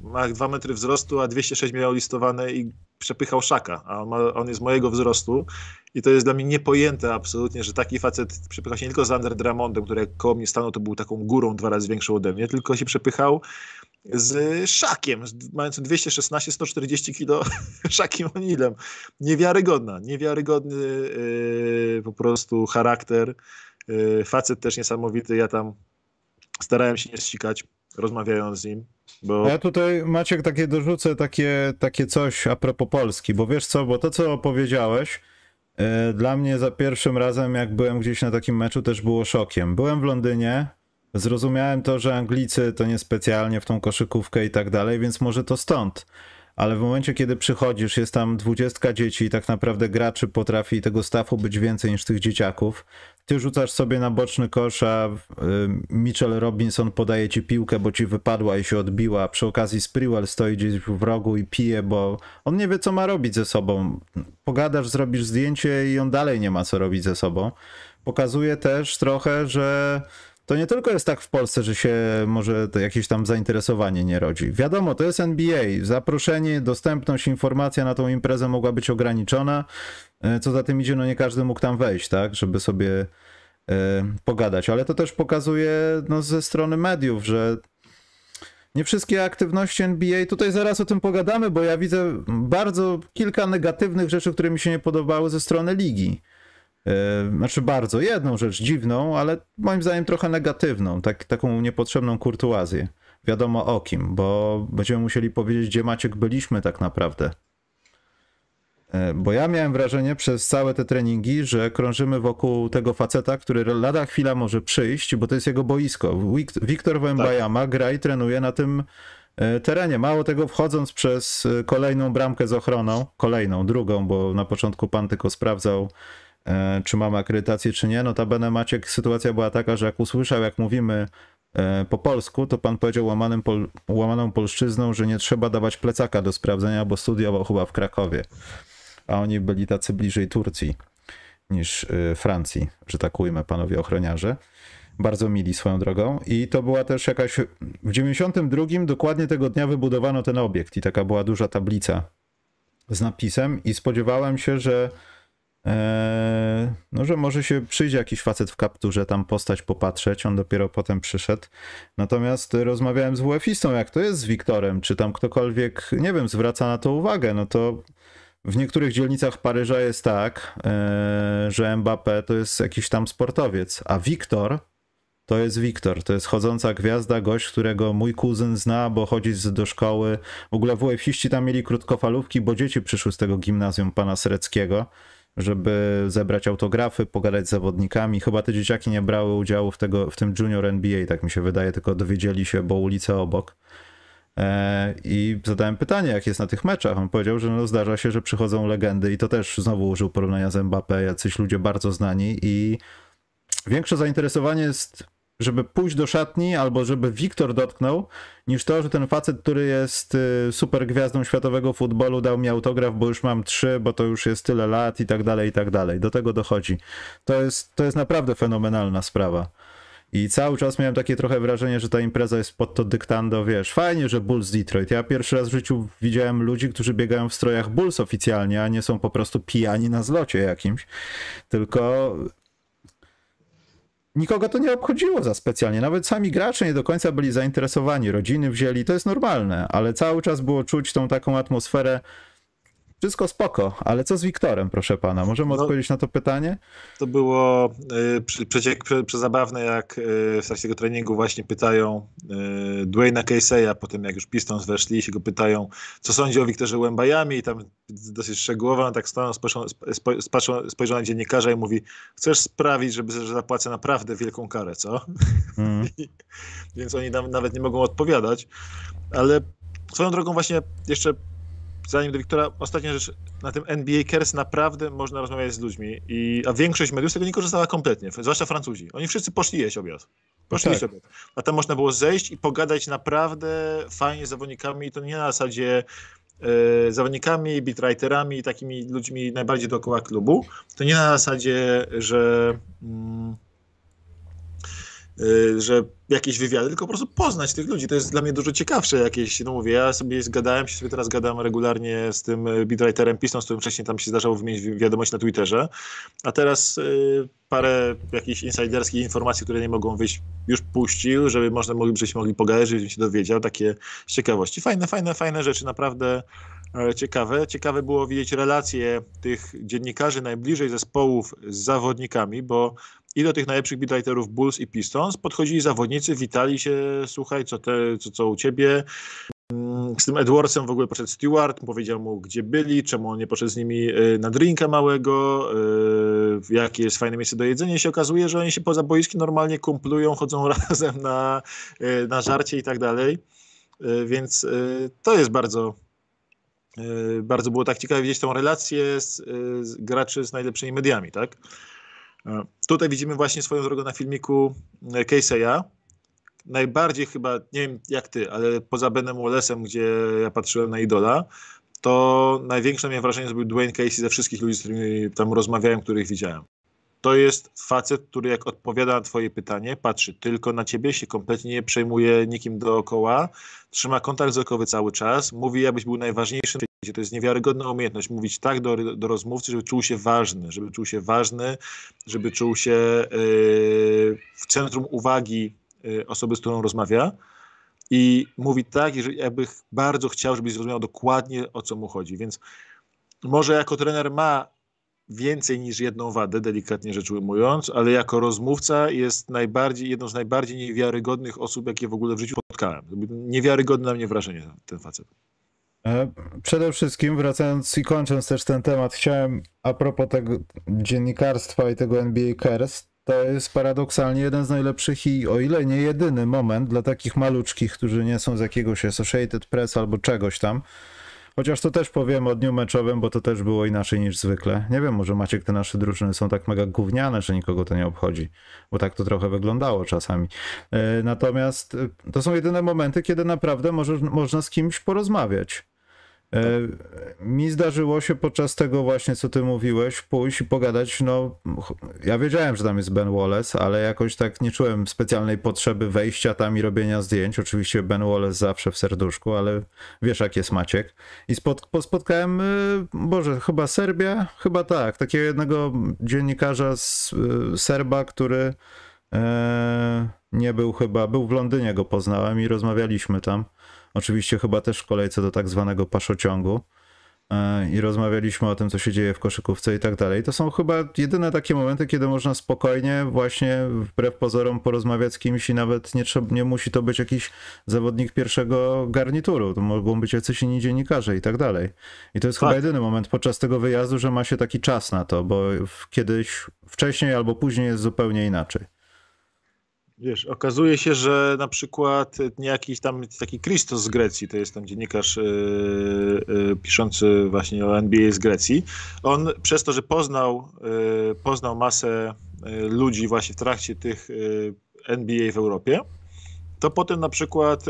Ma dwa metry wzrostu, a 206 miał listowane i przepychał szaka, a on, ma, on jest mojego wzrostu i to jest dla mnie niepojęte absolutnie, że taki facet przepycha się nie tylko z Ander Dramondem, który jak koło mnie stanął, to był taką górą dwa razy większą ode mnie, tylko się przepychał z Szakiem, mającym 216-140 kilo [LAUGHS] Szakiem Onilem. Niewiarygodna, niewiarygodny yy, po prostu charakter. Yy, facet też niesamowity, ja tam starałem się nie ścikać, rozmawiając z nim. Bo... Ja tutaj, Maciek, takie dorzucę takie, takie coś a propos Polski, bo wiesz co, bo to, co opowiedziałeś, yy, dla mnie za pierwszym razem, jak byłem gdzieś na takim meczu, też było szokiem. Byłem w Londynie, zrozumiałem to, że Anglicy to niespecjalnie w tą koszykówkę i tak dalej, więc może to stąd ale w momencie, kiedy przychodzisz, jest tam dwudziestka dzieci i tak naprawdę graczy potrafi tego stafu być więcej niż tych dzieciaków. Ty rzucasz sobie na boczny kosz, a y, Mitchell Robinson podaje ci piłkę, bo ci wypadła i się odbiła. Przy okazji Sprewell stoi gdzieś w rogu i pije, bo on nie wie, co ma robić ze sobą. Pogadasz, zrobisz zdjęcie i on dalej nie ma co robić ze sobą. Pokazuje też trochę, że to nie tylko jest tak w Polsce, że się może jakieś tam zainteresowanie nie rodzi. Wiadomo, to jest NBA. Zaproszenie, dostępność, informacja na tą imprezę mogła być ograniczona. E, co za tym idzie, no nie każdy mógł tam wejść, tak, żeby sobie e, pogadać. Ale to też pokazuje no, ze strony mediów, że nie wszystkie aktywności NBA, tutaj zaraz o tym pogadamy, bo ja widzę bardzo kilka negatywnych rzeczy, które mi się nie podobały ze strony ligi. E, znaczy bardzo, jedną rzecz dziwną, ale moim zdaniem trochę negatywną, tak, taką niepotrzebną kurtuazję. Wiadomo o kim, bo będziemy musieli powiedzieć, gdzie Maciek byliśmy tak naprawdę. E, bo ja miałem wrażenie przez całe te treningi, że krążymy wokół tego faceta, który lada chwila może przyjść, bo to jest jego boisko. Wiktor Wembajama tak. gra i trenuje na tym e, terenie. Mało tego, wchodząc przez kolejną bramkę z ochroną, kolejną, drugą, bo na początku pan tylko sprawdzał czy mamy akredytację, czy nie. Notabene Maciek, sytuacja była taka, że jak usłyszał, jak mówimy e, po polsku, to pan powiedział łamanym pol, łamaną polszczyzną, że nie trzeba dawać plecaka do sprawdzenia, bo studiował chyba w Krakowie. A oni byli tacy bliżej Turcji niż e, Francji, że tak ujmę, panowie ochroniarze. Bardzo mili swoją drogą. I to była też jakaś. W 92 dokładnie tego dnia wybudowano ten obiekt i taka była duża tablica z napisem, i spodziewałem się, że no, że może się przyjdzie jakiś facet w kapturze tam postać popatrzeć, on dopiero potem przyszedł. Natomiast rozmawiałem z WF-istą, jak to jest z Wiktorem, czy tam ktokolwiek, nie wiem, zwraca na to uwagę, no to w niektórych dzielnicach Paryża jest tak, eee, że Mbappé to jest jakiś tam sportowiec, a Wiktor to jest Wiktor, to jest chodząca gwiazda, gość, którego mój kuzyn zna, bo chodzi do szkoły. W ogóle WF-iści tam mieli krótkofalówki, bo dzieci przyszły z tego gimnazjum pana Sreckiego żeby zebrać autografy, pogadać z zawodnikami. Chyba te dzieciaki nie brały udziału w, tego, w tym Junior NBA, tak mi się wydaje, tylko dowiedzieli się, bo ulice obok. E, I zadałem pytanie, jak jest na tych meczach. On powiedział, że no zdarza się, że przychodzą legendy i to też znowu użył porównania z Mbappé, jacyś ludzie bardzo znani i większe zainteresowanie jest żeby pójść do szatni albo żeby Wiktor dotknął, niż to, że ten facet, który jest y, super gwiazdą światowego futbolu, dał mi autograf, bo już mam trzy, bo to już jest tyle lat i tak dalej, i tak dalej. Do tego dochodzi. To jest, to jest naprawdę fenomenalna sprawa. I cały czas miałem takie trochę wrażenie, że ta impreza jest pod to dyktando, wiesz, fajnie, że Bulls Detroit. Ja pierwszy raz w życiu widziałem ludzi, którzy biegają w strojach Bulls oficjalnie, a nie są po prostu pijani na zlocie jakimś. Tylko nikogo to nie obchodziło za specjalnie. Nawet sami gracze nie do końca byli zainteresowani. Rodziny wzięli, to jest normalne, ale cały czas było czuć tą taką atmosferę wszystko spoko, ale co z Wiktorem, proszę pana? Możemy no, odpowiedzieć na to pytanie? To było y, przeciek przezabawne, jak y, w trakcie tego treningu właśnie pytają y, Dwayna Casey'a, potem jak już Pistons weszli, się go pytają, co sądzi o Wiktorze Łębajami i tam dosyć szczegółowo, on tak stoją, spojrzą, na dziennikarza i mówi, chcesz sprawić, żeby że zapłacę naprawdę wielką karę, co? [LAUGHS] Mm. Więc oni nawet nie mogą odpowiadać, ale swoją drogą właśnie jeszcze zanim do Wiktora, ostatnia rzecz, na tym NBA Cares naprawdę można rozmawiać z ludźmi, i, a większość mediów z tego nie korzystała kompletnie, zwłaszcza Francuzi. Oni wszyscy poszli jeść obiad. Poszli tak. obiad. A tam można było zejść i pogadać naprawdę fajnie z zawodnikami i to nie na zasadzie e, zawodnikami, beatwriterami, takimi ludźmi najbardziej dookoła klubu. To nie na zasadzie, że... Mm, Y, że jakieś wywiady, tylko po prostu poznać tych ludzi. To jest dla mnie dużo ciekawsze jakieś, no mówię, ja sobie zgadałem się, sobie teraz gadam regularnie z tym y, beatwriterem Piston, z którym wcześniej tam się zdarzało wymienić wiadomość na Twitterze, a teraz y, parę jakichś insiderskich informacji, które nie mogą wyjść, już puścił, żeby można mogli, żebyśmy mogli pogadać, żebym się dowiedział, takie z ciekawości. Fajne, fajne, fajne rzeczy, naprawdę e, ciekawe. Ciekawe było widzieć relacje tych dziennikarzy najbliżej zespołów z zawodnikami, bo i do tych najlepszych beatwriterów Bulls i Pistons podchodzili zawodnicy, witali się, słuchaj, co, te, co, co u ciebie. Mm, z tym Edwardsem w ogóle poszedł Stewart, powiedział mu, gdzie byli, czemu on nie poszedł z nimi e, na drinka małego, e, jakie jest fajne miejsce do jedzenia. Się okazuje, że oni się poza boiskiem normalnie kumplują, chodzą [LAUGHS] razem na, e, na żarcie i tak dalej. Więc to jest bardzo, bardzo było tak ciekawe widzieć tą relację z, z graczy z najlepszymi mediami, tak? E, tutaj widzimy właśnie swoją drogą na filmiku e, Casey'a. Najbardziej chyba, nie wiem jak ty, ale poza Benem Wallace'em, gdzie ja patrzyłem na Idola, to największe miałem wrażenie zrobił Dwayne Casey ze wszystkich ludzi, z którymi tam rozmawiałem, których widziałem. To jest facet, który jak odpowiada na twoje pytanie, patrzy tylko na ciebie, się kompletnie nie przejmuje nikim dookoła, trzyma kontakt wzrokowy cały czas, mówi jakbyś był najważniejszym to jest niewiarygodna umiejętność mówić tak do, do rozmówcy, żeby czuł się ważny, żeby czuł się ważny, żeby czuł się yy, w centrum uwagi yy, osoby, z którą rozmawia. I mówi tak, jeżeli jakby bardzo chciał, żebyś zrozumiał dokładnie o co mu chodzi. Więc może jako trener ma więcej niż jedną wadę, delikatnie rzecz ujmując, ale jako rozmówca jest najbardziej, jedną z najbardziej niewiarygodnych osób, jakie w ogóle w życiu spotkałem. Niewiarygodne na mnie wrażenie ten facet. E, przede wszystkim, wracając i kończąc też ten temat, chciałem a propos tego dziennikarstwa i tego NBA Cares, to jest paradoksalnie jeden z najlepszych i o ile nie jedyny moment dla takich maluczkich, którzy nie są z jakiegoś Associated Press albo czegoś tam, Chociaż to też powiemy o dniu meczowym, bo to też było inaczej niż zwykle. Nie wiem, może Maciek, te nasze drużyny są tak mega gówniane, że nikogo to nie obchodzi, bo tak to trochę wyglądało czasami. E, natomiast e, to są jedyne momenty, kiedy naprawdę może, można z kimś porozmawiać. E, mi zdarzyło się podczas tego właśnie, co ty mówiłeś, pójść i pogadać, no ja wiedziałem, że tam jest Ben Wallace, ale jakoś tak nie czułem specjalnej potrzeby wejścia tam i robienia zdjęć. Oczywiście Ben Wallace zawsze w serduszku, ale wiesz jak jest Maciek. I spot, spotkałem, y, Boże, chyba Serbia? Chyba tak, takiego jednego dziennikarza z y, Serba, który e, nie był chyba, był w Londynie, go poznałem i rozmawialiśmy tam. Oczywiście chyba też w kolejce do tak zwanego paszociągu e, i rozmawialiśmy o tym, co się dzieje w koszykówce i tak dalej. To są chyba jedyne takie momenty, kiedy można spokojnie właśnie wbrew pozorom porozmawiać z kimś i nawet nie, trzeba, nie musi to być jakiś zawodnik pierwszego garnituru. To mogą być jacyś inni dziennikarze i tak dalej. I to jest tak. chyba jedyny moment podczas tego wyjazdu, że ma się taki czas na to, bo kiedyś wcześniej albo później jest zupełnie inaczej. Wiesz, okazuje się, że na przykład jakiś tam taki Christos z Grecji, to jest tam dziennikarz yy, yy, piszący właśnie o NBA z Grecji, on przez to, że poznał, yy, poznał masę ludzi właśnie w trakcie tych NBA w Europie, to potem na przykład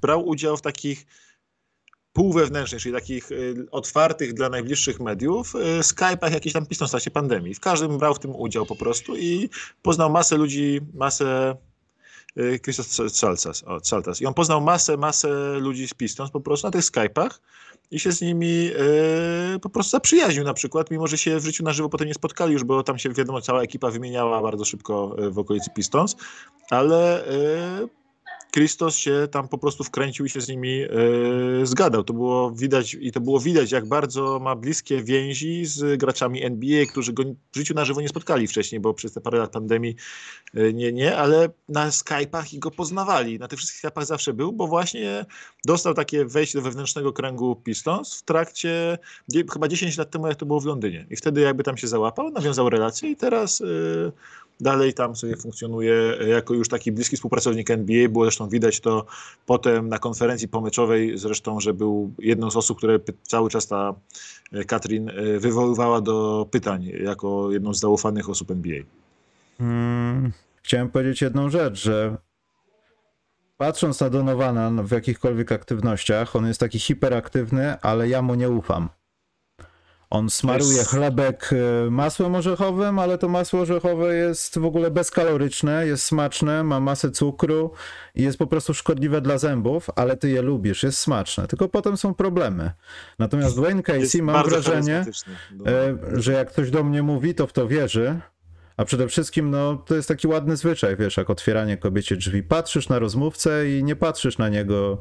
brał udział w takich półwewnętrznych, czyli takich y, otwartych dla najbliższych mediów, y, Skype'ach jakiś tam pisząc w czasie pandemii. W każdym brał w tym udział po prostu i poznał masę ludzi, masę Christos y, Saltas, o, Saltas. I on poznał masę, masę ludzi z Pistons po prostu na tych Skype'ach i się z nimi po prostu zaprzyjaźnił na przykład, mimo że się w życiu na żywo potem nie spotkali już, bo tam się wiadomo cała ekipa wymieniała bardzo szybko w okolicy Pistons, ale Christos się tam po prostu wkręcił i się z nimi yy, zgadał. To było widać i to było widać, jak bardzo ma bliskie więzi z graczami NBA, którzy go w życiu na żywo nie spotkali wcześniej, bo przez te parę lat pandemii yy, nie, nie, ale na Skype'ach i go poznawali. Na tych wszystkich Skype'ach zawsze był, bo właśnie dostał takie wejście do wewnętrznego kręgu Pistons w trakcie chyba 10 lat temu, jak to było w Londynie. I wtedy jakby tam się załapał, nawiązał relacje i teraz yy, dalej tam sobie funkcjonuje jako już taki bliski współpracownik NBA. Było zresztą widać to potem na konferencji pomyczowej, zresztą, że był jedną z osób, które cały czas ta e, Katrin e, wywoływała do pytań jako jedną z zaufanych osób NBA. Hmm, chciałem powiedzieć jedną rzecz, że patrząc na Donowana w jakichkolwiek aktywnościach, on jest taki hiperaktywny, ale ja mu nie ufam. On smaruje jest... chlebek e, masłem orzechowym, ale to masło orzechowe jest w ogóle bezkaloryczne, jest smaczne, ma masę cukru i jest po prostu szkodliwe dla zębów, ale ty je lubisz, jest smaczne. Tylko potem są problemy. Natomiast Dwayne Casey mam wrażenie, e, że jak ktoś do mnie mówi, to w to wierzy. A przede wszystkim, no, to jest taki ładny zwyczaj, wiesz, jak otwieranie kobiecie drzwi. Patrzysz na rozmówcę i nie patrzysz na niego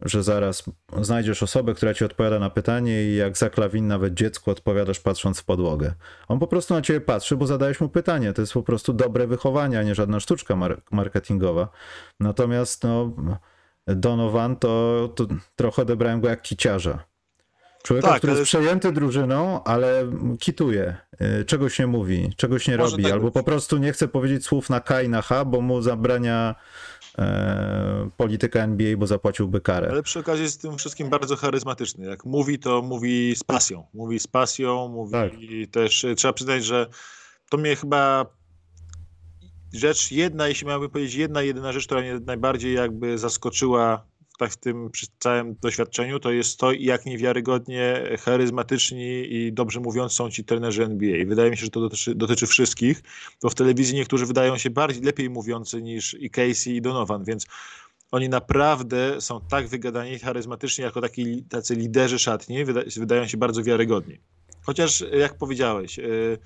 że zaraz znajdziesz osobę, która ci odpowiada na pytanie i jak za klawin nawet dziecku odpowiadasz patrząc w podłogę. On po prostu na ciebie patrzy, bo zadajesz mu pytanie. To jest po prostu dobre wychowanie, a nie żadna sztuczka mar marketingowa. Natomiast no, Donovan to, to trochę odebrałem go jak kiciarza. Człowieka, tak, który jest przejęty drużyną, ale kituje, y, czegoś nie mówi, czegoś nie Może robi, tak albo być. po prostu nie chce powiedzieć słów na K i na H, bo mu zabrania e, polityka NBA, bo zapłaciłby karę. Ale przy okazji jest tym wszystkim bardzo charyzmatyczny. Jak mówi, to mówi z pasją. Mówi z pasją, mówi tak. też, trzeba przyznać, że to mnie chyba rzecz jedna, jeśli miałbym powiedzieć jedna, jedyna rzecz, która mnie najbardziej jakby zaskoczyła tak w tym przy całym doświadczeniu, to jest to, jak niewiarygodnie charyzmatyczni i dobrze mówiąc są ci trenerzy NBA. Wydaje mi się, że to dotyczy, dotyczy wszystkich, bo w telewizji niektórzy wydają się bardziej, lepiej mówiący niż i Casey i Donovan, więc oni naprawdę są tak wygadani i charyzmatyczni jako taki, tacy liderzy szatni, wyda, wydają się bardzo wiarygodni. Chociaż, jak powiedziałeś, yy,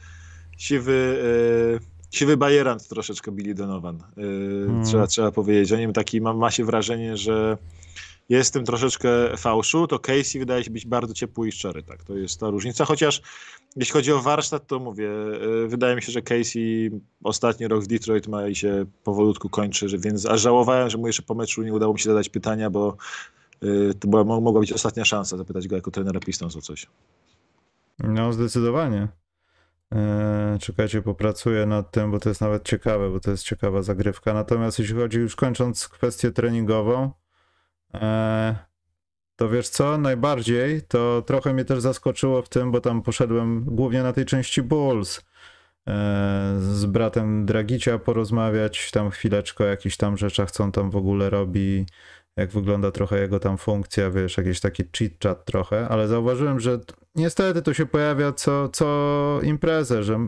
siwy... Yy, siwy bajerant troszeczkę Billy Donovan. Yy, hmm. trzeba, trzeba powiedzieć. O nim taki ma, ma się wrażenie, że jest tym troszeczkę fałszu, to Casey wydaje się być bardzo ciepły i szczery, tak, to jest ta różnica, chociaż jeśli chodzi o warsztat, to mówię, yy, wydaje mi się, że Casey ostatni rok w Detroit ma i się powolutku kończy, więc aż żałowałem, że mu jeszcze po meczu nie udało mi się zadać pytania, bo yy, to była, mogła być ostatnia szansa zapytać go jako trenera Pistons o coś. No, zdecydowanie. Eee, czekajcie, popracuję nad tym, bo to jest nawet ciekawe, bo to jest ciekawa zagrywka. Natomiast jeśli chodzi już kończąc kwestię treningową, To wiesz co, najbardziej to trochę mnie też zaskoczyło w tym, bo tam poszedłem głównie na tej części Bulls e, z bratem Dragicia porozmawiać tam chwileczkę o jakichś tam rzeczach, co on tam w ogóle robi, jak wygląda trochę jego tam funkcja, wiesz, jakiś taki chit-chat trochę, ale zauważyłem, że niestety to się pojawia co, co imprezę, że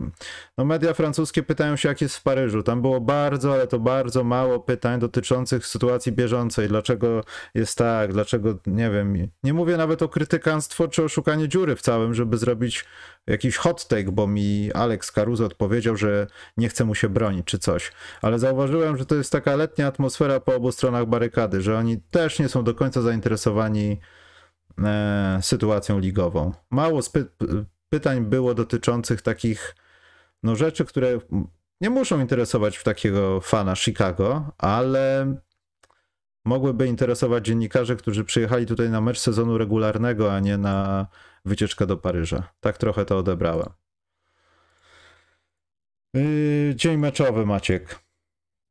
no media francuskie pytają się, jak jest w Paryżu. Tam było bardzo, ale to bardzo mało pytań dotyczących sytuacji bieżącej. Dlaczego jest tak, dlaczego, nie wiem, nie mówię nawet o krytykanstwo czy o szukanie dziury w całym, żeby zrobić jakiś hot take, bo mi Alex Caruso odpowiedział, że nie chce mu się bronić czy coś. Ale zauważyłem, że to jest taka letnia atmosfera po obu stronach barykady, że oni też nie są do końca zainteresowani e, sytuacją ligową. Mało pytań było dotyczących takich no, rzeczy, które nie muszą interesować w takiego fana Chicago, ale mogłyby interesować dziennikarzy, którzy przyjechali tutaj na mecz sezonu regularnego, a nie na wycieczkę do Paryża. Tak trochę to odebrałem. Yy, dzień meczowy, Maciek.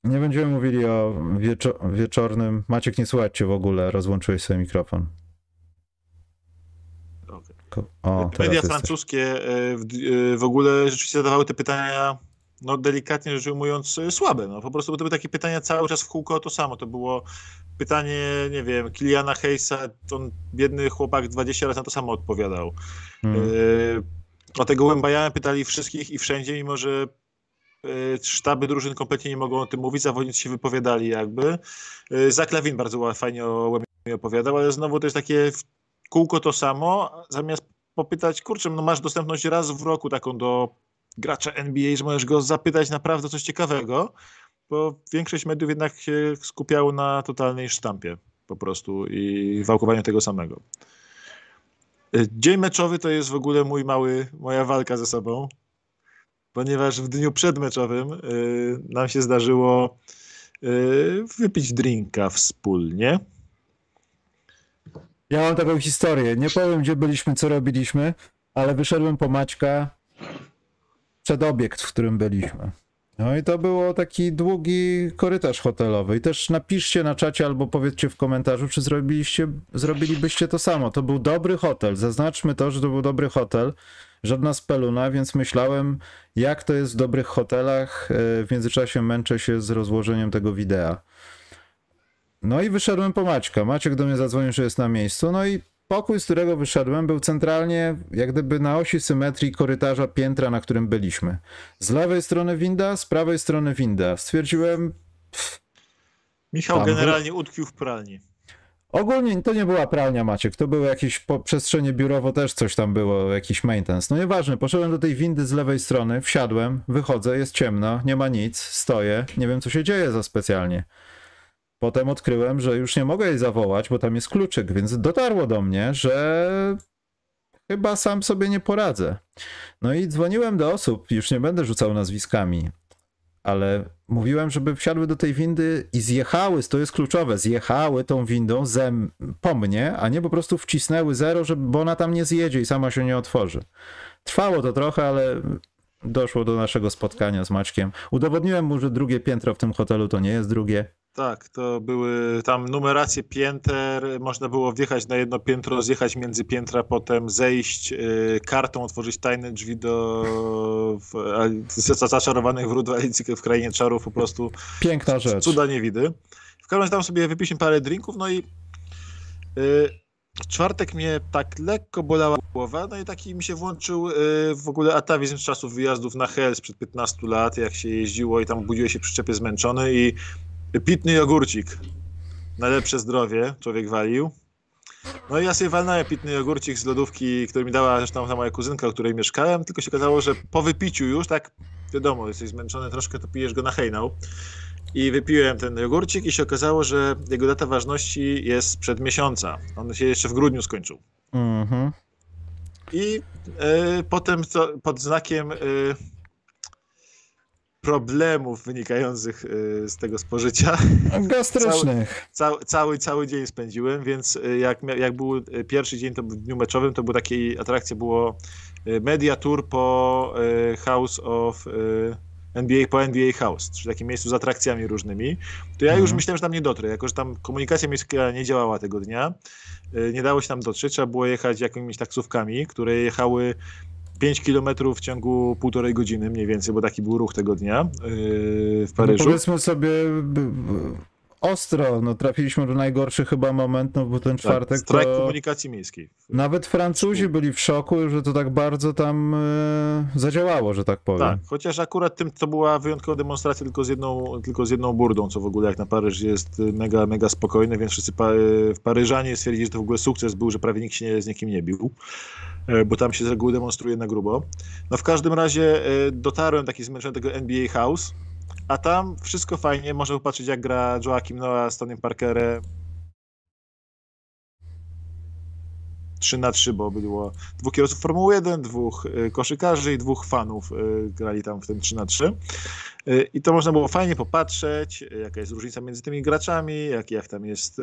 Nie będziemy mówili o wieczo wieczornym. Maciek, nie słuchajcie w ogóle, rozłączyłeś sobie mikrofon. O, Media francuskie e, w, e, w, ogóle rzeczywiście zadawały te pytania, no delikatnie rzecz ujmując, e, słabe. No, po prostu to były takie pytania cały czas w kółko to samo. To było pytanie, nie wiem, Kiliana Heisa, on biedny chłopak 20 lat na to samo odpowiadał. Hmm. O tego Łębaja pytali wszystkich i wszędzie, mimo że sztaby drużyn kompletnie nie mogą o tym mówić, zawodnicy się wypowiadali jakby. Zaklawin bardzo fajnie o Łębaju opowiadał, ale znowu to jest takie kółko to samo, zamiast popytać, kurczę, no masz dostępność raz w roku taką do gracza NBA, że możesz go zapytać naprawdę coś ciekawego, bo większość mediów jednak się skupiało na totalnej sztampie po prostu i wałkowaniu tego samego. Dzień meczowy to jest w ogóle mój mały, moja walka ze sobą, ponieważ w dniu przedmeczowym yy, nam się zdarzyło yy, wypić drinka wspólnie. Ja mam taką historię. Nie powiem, gdzie byliśmy, co robiliśmy, ale wyszedłem po Maćka przed obiekt, w którym byliśmy. No i to było taki długi korytarz hotelowy. I też napiszcie na czacie albo powiedzcie w komentarzu, czy zrobiliście, zrobilibyście to samo. To był dobry hotel. Zaznaczmy to, że to był dobry hotel. Żadna speluna, więc myślałem, jak to jest w dobrych hotelach. E, w międzyczasie męczę się z rozłożeniem tego wideo. No i wyszedłem po Maćka. Maciek do mnie zadzwonił, że jest na miejscu. No i pokój, z którego wyszedłem, był centralnie jak gdyby na osi symetrii korytarza piętra, na którym byliśmy. Z lewej strony winda, z prawej strony winda. Stwierdziłem... Pff, Michał generalnie utkwił w pralni. Ogólnie to nie była pralnia Maciek, to były jakieś przestrzenie biurowo, też coś tam było, jakiś maintenance. No nieważne, poszedłem do tej windy z lewej strony, wsiadłem, wychodzę, jest ciemno, nie ma nic, stoję, nie wiem co się dzieje za specjalnie. Potem odkryłem, że już nie mogę jej zawołać, bo tam jest kluczyk, więc dotarło do mnie, że chyba sam sobie nie poradzę. No i dzwoniłem do osób, już nie będę rzucał nazwiskami, ale mówiłem, żeby wsiadły do tej windy i zjechały, to jest kluczowe, zjechały tą windą ze, po mnie, a nie po prostu wcisnęły zero, żeby, bo ona tam nie zjedzie i sama się nie otworzy. Trwało to trochę, ale doszło do naszego spotkania z Maćkiem. Udowodniłem mu, że drugie piętro w tym hotelu to nie jest drugie. Tak, to były tam numeracje pięter, można było wjechać na jedno piętro, zjechać między piętra, potem zejść y, kartą, otworzyć tajne drzwi do w, zaczarowanych wrót Alicji w Krainie Czarów, po prostu piękna rzecz. Cuda niewidy. W każdym razie tam sobie wypiliśmy parę drinków, no i y, w czwartek mnie tak lekko bolała głowa, no i taki mi się włączył y, w ogóle atawizm z czasów wyjazdów na Hell sprzed 15 lat, jak się jeździło i tam budziło się przyczepie zmęczony i pitny jogurcik. Na lepsze zdrowie człowiek walił. No i ja sobie walnąłem pitny jogurcik z lodówki, który mi dała zresztą ta moja kuzynka, u której mieszkałem, tylko się okazało, że po wypiciu już, tak, wiadomo, jesteś zmęczony troszkę, to pijesz go na hejnał. I wypiłem ten jogurcik i się okazało, że jego data ważności jest sprzed miesiąca. On się jeszcze w grudniu skończył. Mhm. I y, potem to, pod znakiem y, problemów wynikających y, z tego spożycia. Gastrycznych. Cały, cały, cały dzień spędziłem, więc y, jak, jak był y, pierwszy dzień, to był dniu meczowym, to był takiej atrakcji, było media tour po House of NBA po NBA House, czyli takim miejscu z atrakcjami różnymi, to ja już mhm. myślałem, że tam nie dotrę, jako że tam komunikacja miejska nie działała tego dnia, nie dało się tam dotrzeć, trzeba było jechać jakimiś taksówkami, które jechały 5 km w ciągu półtorej godziny mniej więcej, bo taki był ruch tego dnia yy, w Paryżu. No powiedzmy sobie ostro, no trafiliśmy do najgorszy chyba moment, no bo ten tak, czwartek tak, strajk to... komunikacji miejskiej. Nawet Francuzi byli w szoku, że to tak bardzo tam e, zadziałało, że tak powiem. Tak, chociaż akurat tym to była wyjątkowa demonstracja tylko z jedną, tylko z jedną burdą, co w ogóle jak na Paryż jest mega, mega spokojne, więc wszyscy pa w Paryżanie stwierdzili, że to w ogóle sukces był, że prawie nikt się nie, z nikim nie bił. E, bo tam się z reguły demonstruje na grubo. No w każdym razie e, dotarłem taki zmęczony tego NBA House, a tam wszystko fajnie, można popatrzeć jak gra Joakim Noah z Tonym Parkerem. 3 na 3, bo było dwóch kierowców Formuły 1, dwóch e, koszykarzy i dwóch fanów grali tam w tym 3 na 3. I to można było fajnie popatrzeć, jaka jest różnica między tymi graczami, jak, jak tam jest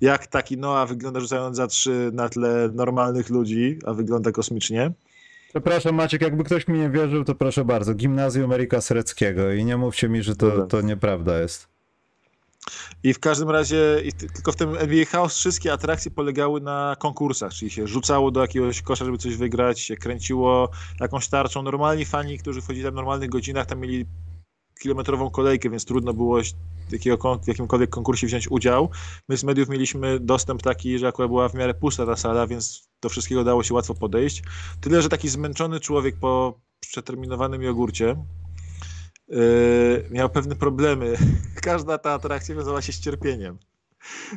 jak taki Noah wygląda rzucając za trzy na tle normalnych ludzi, a wygląda kosmicznie. Przepraszam Maciek, jakby ktoś mi nie wierzył, to proszę bardzo, Gimnazjum Erika Sereckiego i nie mówcie mi, że to, to nieprawda jest. I w każdym razie, tylko w tym NBA House wszystkie atrakcje polegały na konkursach, czyli się rzucało do jakiegoś kosza, żeby coś wygrać, się kręciło jakąś tarczą. Normalni fani, którzy wchodzili tam w normalnych godzinach, tam mieli kilometrową kolejkę, więc trudno było jakiego, w jakimkolwiek konkursie wziąć udział. My z mediów mieliśmy dostęp taki, że akurat była w miarę pusta ta sala, więc do wszystkiego dało się łatwo podejść. Tyle, że taki zmęczony człowiek po przeterminowanym jogurcie yy, miał pewne problemy. [LAUGHS] Każda ta atrakcja wiązała się z cierpieniem.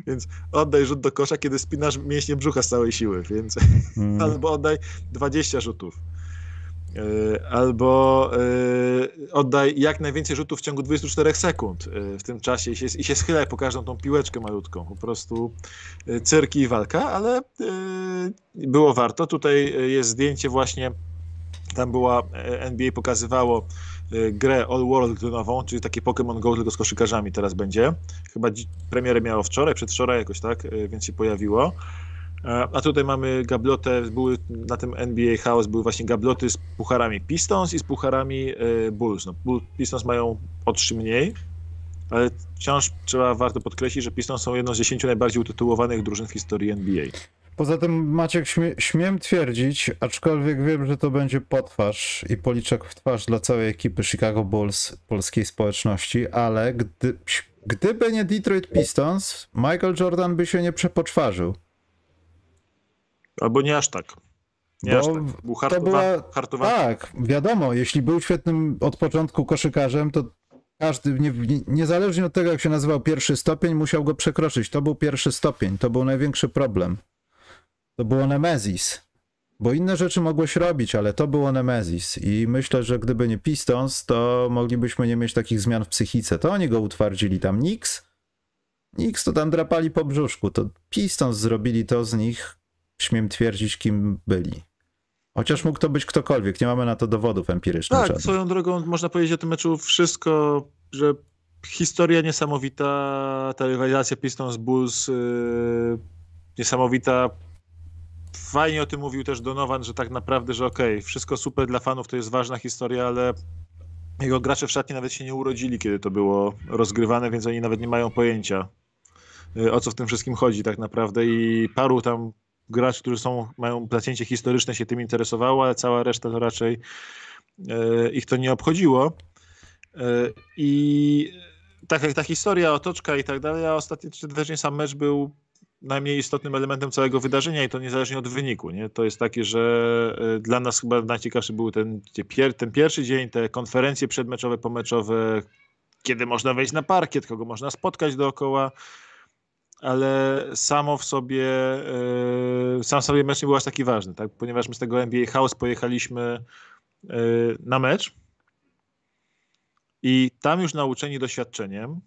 Więc oddaj rzut do kosza, kiedy spinasz mięśnie brzucha z całej siły, więc mm. [LAUGHS] albo oddaj 20 rzutów. E, albo e, oddaj jak najwięcej rzutów w ciągu 24 sekund e, w tym czasie i się, i się schylaj po każdą tą piłeczkę malutką. Po prostu cyrki i walka, ale było warto. Tutaj jest zdjęcie właśnie, tam była, NBA pokazywało grę All World nową, czyli takie Pokémon Go tylko z koszykarzami teraz będzie. Chyba premierę miało wczoraj, przedwczoraj jakoś tak, więc się pojawiło. A tutaj mamy gablotę, były na tym NBA House były właśnie gabloty z pucharami Pistons i z pucharami e, Bulls. No, Pistons mają o trzy mniej, ale wciąż trzeba warto podkreślić, że Pistons są jedną z dziesięciu najbardziej utytułowanych drużyn w historii NBA. Poza tym Maciek śmie śmiem twierdzić, aczkolwiek wiem, że to będzie potwarz i policzek w twarz dla całej ekipy Chicago Bulls polskiej społeczności, ale gdy, gdyby nie Detroit Pistons, Michael Jordan by się nie przepoczwarzył. Albo nie aż tak. Nie aż tak. Był hartowa, była, Tak, wiadomo, jeśli był świetnym od początku koszykarzem, to każdy, nie, niezależnie od tego, jak się nazywał pierwszy stopień, musiał go przekroczyć. To był pierwszy stopień, to był największy problem. To było Nemezis. Bo inne rzeczy mogłeś robić, ale to było Nemezis. I myślę, że gdyby nie Pistons, to moglibyśmy nie mieć takich zmian w psychice. To oni go utwardzili tam. Nix, Nix to tam drapali po brzuszku. To Pistons zrobili to z nich, śmiem twierdzić, kim byli. Chociaż mógł to być ktokolwiek, nie mamy na to dowodów empirycznych. Tak, żadnych. swoją drogą można powiedzieć o tym meczu wszystko, że historia niesamowita, ta rywalizacja Pistons Bulls yy, niesamowita. Fajnie o tym mówił też Donovan, że tak naprawdę, że okej, okay, wszystko super dla fanów, to jest ważna historia, ale jego gracze w szatni nawet się nie urodzili, kiedy to było rozgrywane, więc oni nawet nie mają pojęcia, y, o co w tym wszystkim chodzi tak naprawdę i paru tam graczy, którzy są, mają zacięcie historyczne się tym interesowało, ale cała reszta to raczej e, ich to nie obchodziło. E, I tak jak ta historia, otoczka i tak dalej, a ostatecznie sam mecz był najmniej istotnym elementem całego wydarzenia i to niezależnie od wyniku. Nie? To jest takie, że e, dla nas chyba najciekawszy był ten, ten pierwszy dzień, te konferencje przedmeczowe, pomeczowe, kiedy można wejść na parkiet, kogo można spotkać dookoła ale samo w sobie, yy, sam sobie mecz nie był aż taki ważny, tak? ponieważ my z tego NBA House pojechaliśmy yy, na mecz i tam już nauczeni doświadczeniem,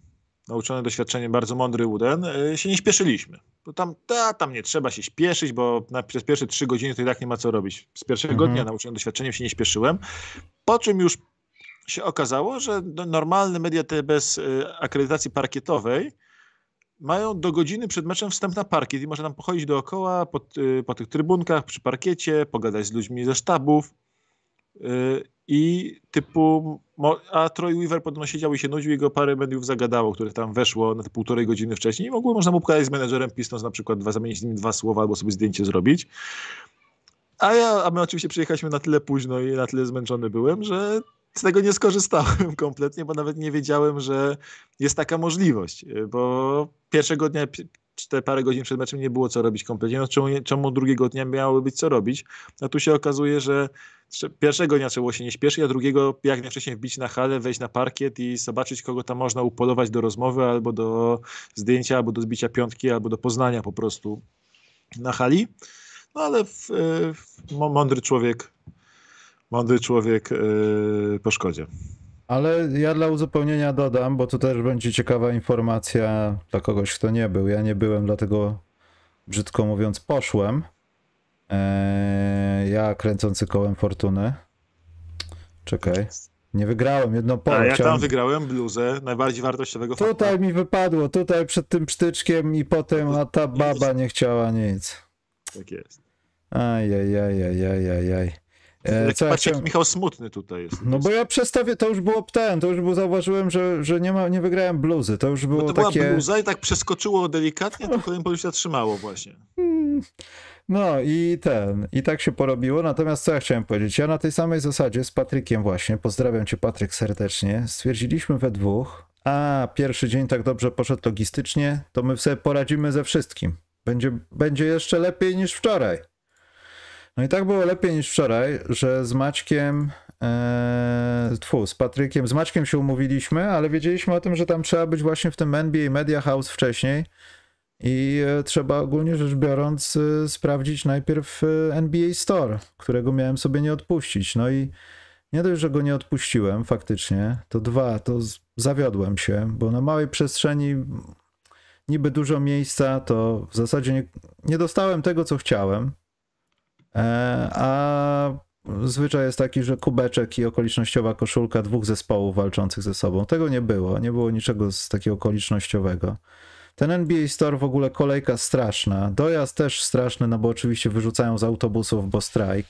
nauczony doświadczeniem bardzo mądry Uden, yy, się nie śpieszyliśmy. Bo tam, ta, tam nie trzeba się śpieszyć, bo na, przez pierwsze trzy godziny to i tak nie ma co robić. Z pierwszego mhm. dnia nauczony doświadczeniem się nie śpieszyłem, po czym już się okazało, że normalne media te bez akredytacji parkietowej mają do godziny przed meczem wstęp na parkiet i można tam pochodzić dookoła po, y, po tych trybunkach, przy parkiecie, pogadać z ludźmi ze sztabów. Y, i typu, a Troy Weaver podobno siedział i się nudził i go parę mediów zagadało, które tam weszło na te półtorej godziny wcześniej i mogło można mu pokazać z menedżerem Pistons na przykład dwa, zamienić z nim dwa słowa albo sobie zdjęcie zrobić. A ja, a my oczywiście przyjechaliśmy na tyle późno i na tyle zmęczony byłem, że z tego nie skorzystałem [LAUGHS] kompletnie, bo nawet nie wiedziałem, że jest taka możliwość, bo pierwszego dnia te parę godzin przed meczem nie było co robić kompletnie. No, czemu, czemu drugiego dnia miało być co robić? A tu się okazuje, że pierwszego dnia trzeba było się nie śpieszyć, a drugiego jak najwcześniej wbić na halę, wejść na parkiet i zobaczyć, kogo tam można upolować do rozmowy, albo do zdjęcia, albo do zbicia piątki, albo do poznania po prostu na hali. No ale w, w, mądry człowiek mądry człowiek yy, po szkodzie. Ale ja dla uzupełnienia dodam, bo to też będzie ciekawa informacja dla kogoś, kto nie był. Ja nie byłem, dlatego brzydko mówiąc poszłem. Eee, ja kręcący kołem fortuny. Czekaj. Nie wygrałem, jedno pole. A ja tam wygrałem bluzę najbardziej wartościowego Tutaj fakta. mi wypadło, tutaj przed tym psztyczkiem i potem, a ta baba nie chciała nic. Tak jest. Ajajajajajajaj. E, co Patrz, ja Michał smutny tutaj jest. No bo ja przestawię, to już było ten, to już było, zauważyłem, że, że nie, ma, nie wygrałem bluzy, to już było no to takie... była bluza i tak przeskoczyło delikatnie, kolejny polu się zatrzymało właśnie. Hmm. No i ten, i tak się porobiło, natomiast co ja chciałem powiedzieć, ja na tej samej zasadzie z Patrykiem właśnie, pozdrawiam cię Patryk serdecznie, stwierdziliśmy we dwóch, a pierwszy dzień tak dobrze poszedł logistycznie, to my sobie poradzimy ze wszystkim. Będzie, będzie jeszcze lepiej niż wczoraj. No i tak było lepiej niż wczoraj, że z Maćkiem, e, tfu, z Patrykiem, z Maćkiem się umówiliśmy, ale wiedzieliśmy o tym, że tam trzeba być właśnie w tym NBA Media House wcześniej i e, trzeba ogólnie rzecz biorąc e, sprawdzić najpierw e, NBA Store, którego miałem sobie nie odpuścić. No i nie dość, że go nie odpuściłem faktycznie, to dwa, to zawiodłem się, bo na małej przestrzeni niby dużo miejsca, to w zasadzie nie, nie dostałem tego, co chciałem. E, a zwyczaj jest taki, że kubeczek i okolicznościowa koszulka dwóch zespołów walczących ze sobą. Tego nie było, nie było niczego z takiego okolicznościowego. Ten NBA Store w ogóle kolejka straszna, dojazd też straszny, no bo oczywiście wyrzucają z autobusów, bo strajk,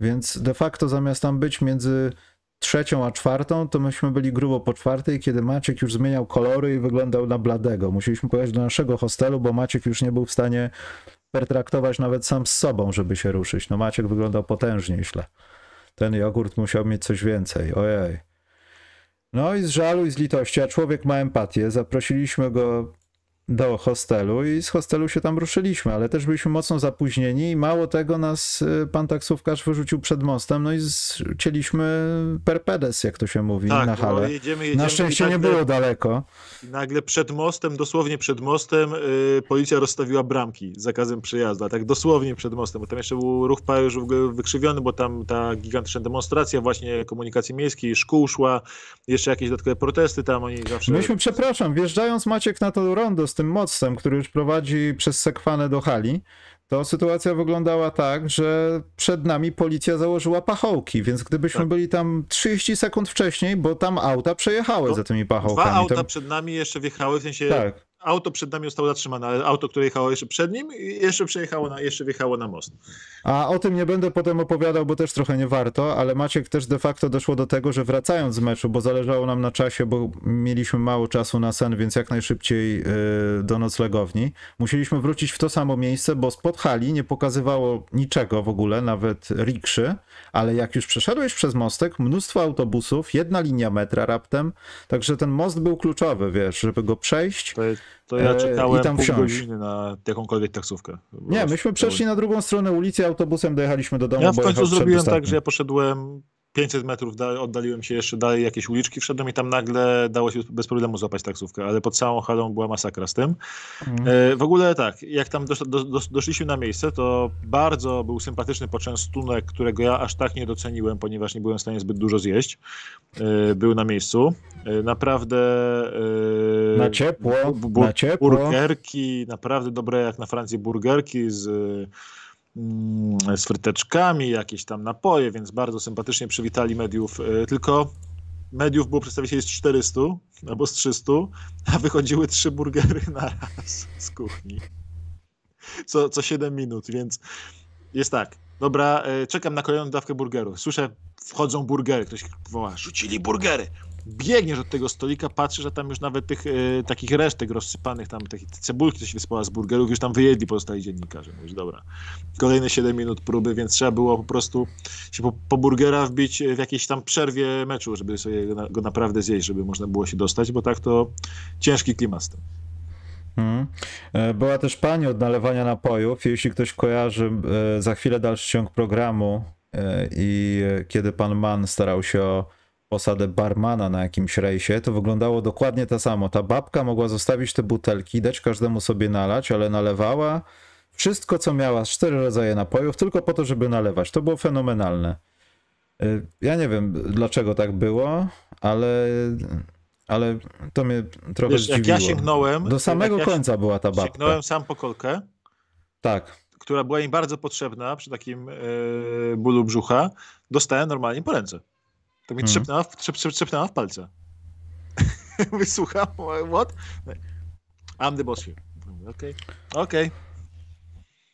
więc de facto zamiast tam być między trzecią a czwartą, to myśmy byli grubo po czwartej, kiedy Maciek już zmieniał kolory i wyglądał na bladego. Musieliśmy pojechać do naszego hostelu, bo Maciek już nie był w stanie pertraktować nawet sam z sobą, żeby się ruszyć. No Maciek wyglądał potężnie źle. Ten jogurt musiał mieć coś więcej. Ojej. No i z żalu i z litości, a człowiek ma empatię. Zaprosiliśmy go do hostelu i z hostelu się tam ruszyliśmy, ale też byliśmy mocno zapóźnieni i mało tego nas y, pan taksówkarz wyrzucił przed mostem, no i cieliśmy perpedes, jak to się mówi, tak, na halę. Jedziemy, jedziemy na szczęście nagle, nie było daleko. Nagle przed mostem, dosłownie przed mostem yy, policja rozstawiła bramki z zakazem przejazdu, tak dosłownie przed mostem, bo tam jeszcze był ruch już wykrzywiony, bo tam ta gigantyczna demonstracja właśnie komunikacji miejskiej, szkół szła, jeszcze jakieś dodatkowe protesty tam, oni zawsze... Myśmy, przepraszam, wjeżdżając Maciek na to rondo tym mostem, który już prowadzi przez Sekwanę do hali, to sytuacja wyglądała tak, że przed nami policja założyła pachołki, więc gdybyśmy tak. byli tam 30 sekund wcześniej, bo tam auta przejechały no, za tymi pachołkami. Dwa auta to... przed nami jeszcze wjechały, w sensie tak auto przed nami zostało zatrzymane, ale auto, które jechało jeszcze przed nim, jeszcze przejechało na, jeszcze wjechało na most. A o tym nie będę potem opowiadał, bo też trochę nie warto, ale Maciek też de facto doszło do tego, że wracając z meczu, bo zależało nam na czasie, bo mieliśmy mało czasu na sen, więc jak najszybciej yy, do noclegowni, musieliśmy wrócić w to samo miejsce, bo spod hali nie pokazywało niczego w ogóle, nawet rikszy, ale jak już przeszedłeś przez mostek, mnóstwo autobusów, jedna linia metra raptem, także ten most był kluczowy, wiesz, żeby go przejść. To ja e, czekałem i tam pół godziny na jakąkolwiek taksówkę. Nie, myśmy przeszli na drugą stronę ulicy, autobusem dojechaliśmy do domu. Ja w końcu zrobiłem tak, że ja poszedłem 500 metrów dalej, oddaliłem się jeszcze dalej, jakieś uliczki wszedłem i tam nagle dało się bez problemu złapać taksówkę, ale pod całą halą była masakra z tym. E, w ogóle tak, jak tam dosz, do, do, doszliśmy na miejsce, to bardzo był sympatyczny poczęstunek, którego ja aż tak nie doceniłem, ponieważ nie byłem w stanie zbyt dużo zjeść. E, był na miejscu. E, naprawdę na ciepło, bu, na ciepło. burgerki, naprawdę dobre jak na Francji burgerki z Mm, z fryteczkami, jakieś tam napoje, więc bardzo sympatycznie przywitali mediów. E, tylko mediów było przedstawicieli z 400 albo z 300, a wychodziły trzy burgery na raz z kuchni. Co, co 7 minut, więc jest tak. Dobra, e, czekam na kolejną dawkę burgerów. Słyszę, wchodzą burgery. Ktoś woła, rzucili burgery biegniesz od tego stolika, patrzysz, że tam już nawet tych e, takich resztek rozsypanych, tam takich cebulki, co się wyspała z burgerów, już tam wyjedli pozostali dziennikarze. Mówisz, dobra, kolejne 7 minut próby, więc trzeba było po prostu się po, po burgera wbić w jakiejś tam przerwie meczu, żeby sobie go, go naprawdę zjeść, żeby można było się dostać, bo tak to ciężki klimat z tym. Hmm. Była też pani od nalewania napojów. Jeśli ktoś kojarzy, e, za chwilę dalszy ciąg programu e, i kiedy pan Mann starał się o posadę barmana na jakimś rejsie, to wyglądało dokładnie to samo. Ta babka mogła zostawić te butelki, dać każdemu sobie nalać, ale nalewała wszystko, co miała, cztery rodzaje napojów, tylko po to, żeby nalewać. To było fenomenalne. Ja nie wiem, dlaczego tak było, ale, ale to mnie trochę Wiesz, zdziwiło. Jak ja sięgnąłem... Do samego ja końca była ta babka. Sięgnąłem sam po kolkę. Tak. Która była im bardzo potrzebna przy takim yy, bólu brzucha. Dostałem normalnie po ręce. To mi hmm. trzepnęła, w, trzep, trzepnęła w palce. [LAUGHS] Wysłucham, what? I'm the boss here. Okej, okay. okej.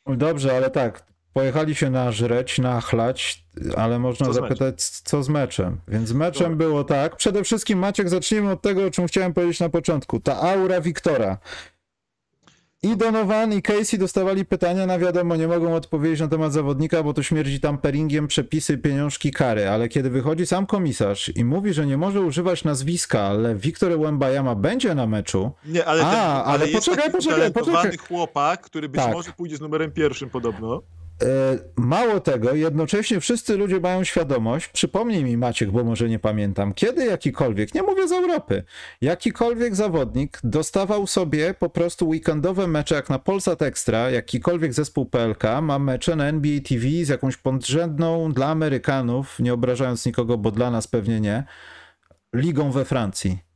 Okay. Dobrze, ale tak, pojechali się na żreć, na chlać, ale można co zapytać, z co z meczem. Więc meczem Dobra. było tak. Przede wszystkim, Maciek, zacznijmy od tego, o czym chciałem powiedzieć na początku. Ta aura Wiktora. I Donovan i Casey dostawali pytania na wiadomo, nie mogą odpowiedzieć na temat zawodnika, bo to śmierdzi tamperingiem, przepisy, pieniążki, kary. Ale kiedy wychodzi sam komisarz i mówi, że nie może używać nazwiska, ale Wiktor Łębajama będzie na meczu. Nie, ale, A, ten, ale, ale poczekaj, poczekaj, poczekaj. chłopak, który być tak. może pójdzie z numerem pierwszym podobno. E, mało tego, jednocześnie wszyscy ludzie mają świadomość, przypomnij mi Maciek, bo może nie pamiętam, kiedy jakikolwiek, nie mówię z Europy, jakikolwiek zawodnik dostawał sobie po prostu weekendowe mecze jak na Polsat Extra, jakikolwiek zespół PLK ma mecze na NBA TV z jakąś podrzędną dla Amerykanów, nie obrażając nikogo, bo dla nas pewnie nie, ligą we Francji.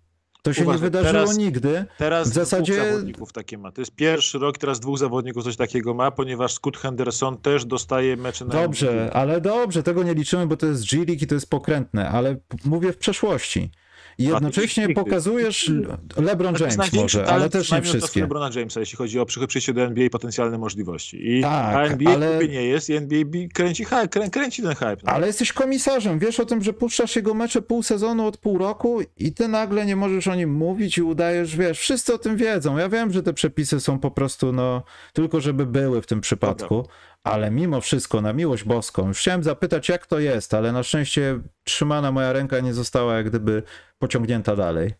To się Uważaj, nie wydarzyło teraz, nigdy. Teraz w zasadzie dwóch zawodników takie ma. To jest pierwszy rok, teraz dwóch zawodników coś takiego ma, ponieważ Scott Henderson też dostaje mecze na Dobrze, ale dobrze, tego nie liczymy, bo to jest G-League i to jest pokrętne, ale mówię w przeszłości. I jednocześnie pokazujesz LeBron James może, ale też nie wszystkie. LeBrona Jamesa, jeśli chodzi o przyjście do NBA i potencjalne możliwości. I tak, NBA ale... nie jest i NBA kręci, hype, kręci ten hype. No. Ale jesteś komisarzem, wiesz o tym, że puszczasz jego mecze pół sezonu od pół roku i ty nagle nie możesz o nim mówić i udajesz, wiesz, wszyscy o tym wiedzą. Ja wiem, że te przepisy są po prostu, no, tylko żeby były w tym przypadku, ale mimo wszystko, na miłość boską, już chciałem zapytać, jak to jest, ale na szczęście trzymana moja ręka nie została jak gdyby pociągnięta dalej.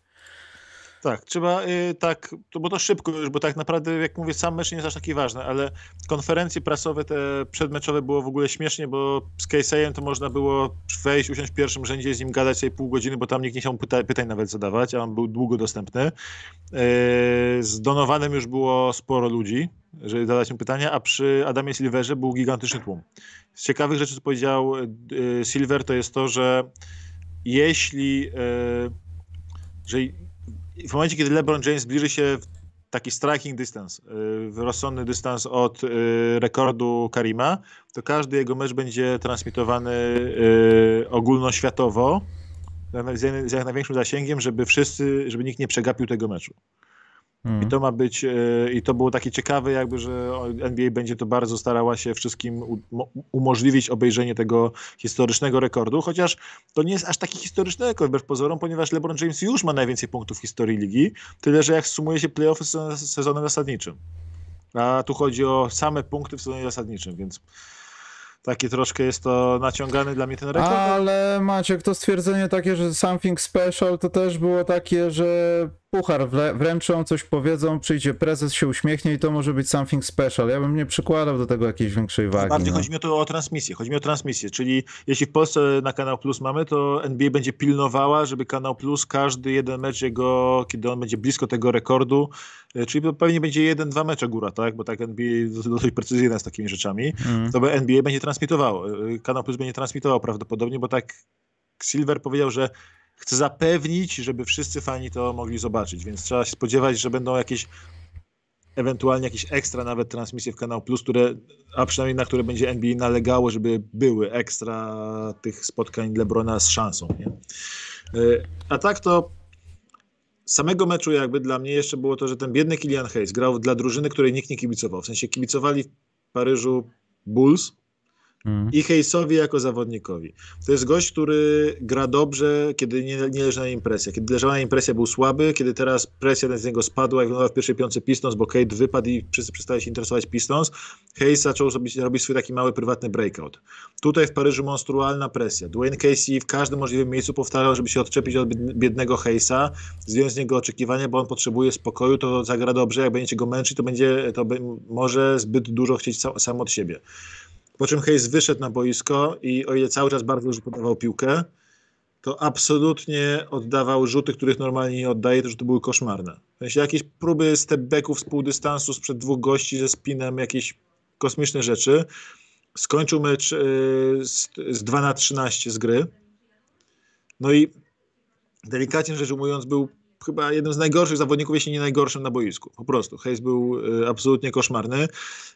Tak, trzeba y, tak, to, bo to szybko już, bo tak naprawdę, jak mówię, sam mecz nie jest aż taki ważny, ale konferencje prasowe te przedmeczowe było w ogóle śmiesznie, bo z Casey'em to można było wejść, usiąść w pierwszym rzędzie, z nim gadać sobie pół godziny, bo tam nikt nie chciał pyta pytań nawet zadawać, a on był długo dostępny. Y, z Donowanem już było sporo ludzi, żeby zadać mu pytania, a przy Adamie Silverze był gigantyczny tłum. Z ciekawych rzeczy, co powiedział y, Silver, to jest to, że jeśli że w momencie, kiedy LeBron James zbliży się w taki striking distance, w rozsądny dystans od rekordu Karima, to każdy jego mecz będzie transmitowany ogólnoświatowo z jak największym zasięgiem, żeby wszyscy, żeby nikt nie przegapił tego meczu. I to ma być, e, i to było takie ciekawe, jakby, że NBA będzie to bardzo starała się wszystkim umożliwić obejrzenie tego historycznego rekordu, chociaż to nie jest aż taki historyczny rekord wbrew pozorom, ponieważ LeBron James już ma najwięcej punktów w historii ligi, tyle że jak sumuje się playoffy z sezonem zasadniczym. A tu chodzi o same punkty w sezonie zasadniczym, więc takie troszkę jest to naciągany dla mnie ten rekord. Ale Maciek, to stwierdzenie takie, że something special, to też było takie, że puchar wręczą, coś powiedzą, przyjdzie prezes, się uśmiechnie i to może być something special. Ja bym nie przykładał do tego jakiejś większej wagi. Bardziej no. chodzi mi o to o transmisję. Chodzi mi o transmisję, czyli jeśli w Polsce na Kanał Plus mamy, to NBA będzie pilnowała, żeby Kanał Plus każdy jeden mecz jego, kiedy on będzie blisko tego rekordu, e, czyli pewnie będzie jeden, dwa mecze góra, tak? Bo tak NBA dosyć precyzyjne z takimi rzeczami, mm. to NBA będzie transmitowało. E, Kanał Plus będzie transmitował prawdopodobnie, bo tak Silver powiedział, że chcę zapewnić, żeby wszyscy fani to mogli zobaczyć, więc trzeba się spodziewać, że będą jakieś ewentualnie jakieś ekstra nawet transmisje w Kanał Plus, które, a przynajmniej na które będzie NBA nalegało, żeby były ekstra tych spotkań Lebrona z szansą. Nie? E, a tak to samego meczu jakby dla mnie jeszcze było to, że ten biedny Kilian Hayes grał dla drużyny, której nikt nie kibicował. W sensie kibicowali w Paryżu Bulls, Mm. I Hejsowi jako zawodnikowi. To jest gość, który gra dobrze, kiedy nie, nie leży na impresję. Kiedy leżała na impresję, był słaby, kiedy teraz presja z niego spadła, jak wyglądała w pierwszej piątce Pistons, bo Kate wypadł i wszyscy przestali się interesować Pistons. Hayes zaczął robić, robić swój taki mały, prywatny breakout. Tutaj w Paryżu monstrualna presja. Dwayne Casey w każdym możliwym miejscu powtarzał, żeby się odczepić od biednego Hayesa, zdjąć z niego oczekiwania, bo on potrzebuje spokoju, to zagra dobrze, jak będziecie go męczyć, to będzie, to może zbyt dużo chcieć sam od siebie. Po czym Hayes wyszedł na boisko i o ile cały czas bardzo dobrze podawał piłkę, to absolutnie oddawał rzuty, których normalnie nie oddaje, to rzuty były koszmarne. W sensie jakieś próby stepbacków z pół dystansu sprzed dwóch gości ze spinem, jakieś kosmiczne rzeczy. Skończył mecz y, z, z 2 na 13 z gry. No i delikatnie rzecz ujmując, był chyba jednym z najgorszych zawodników, jeśli nie najgorszym na boisku. Po prostu. Hayes był y, absolutnie koszmarny.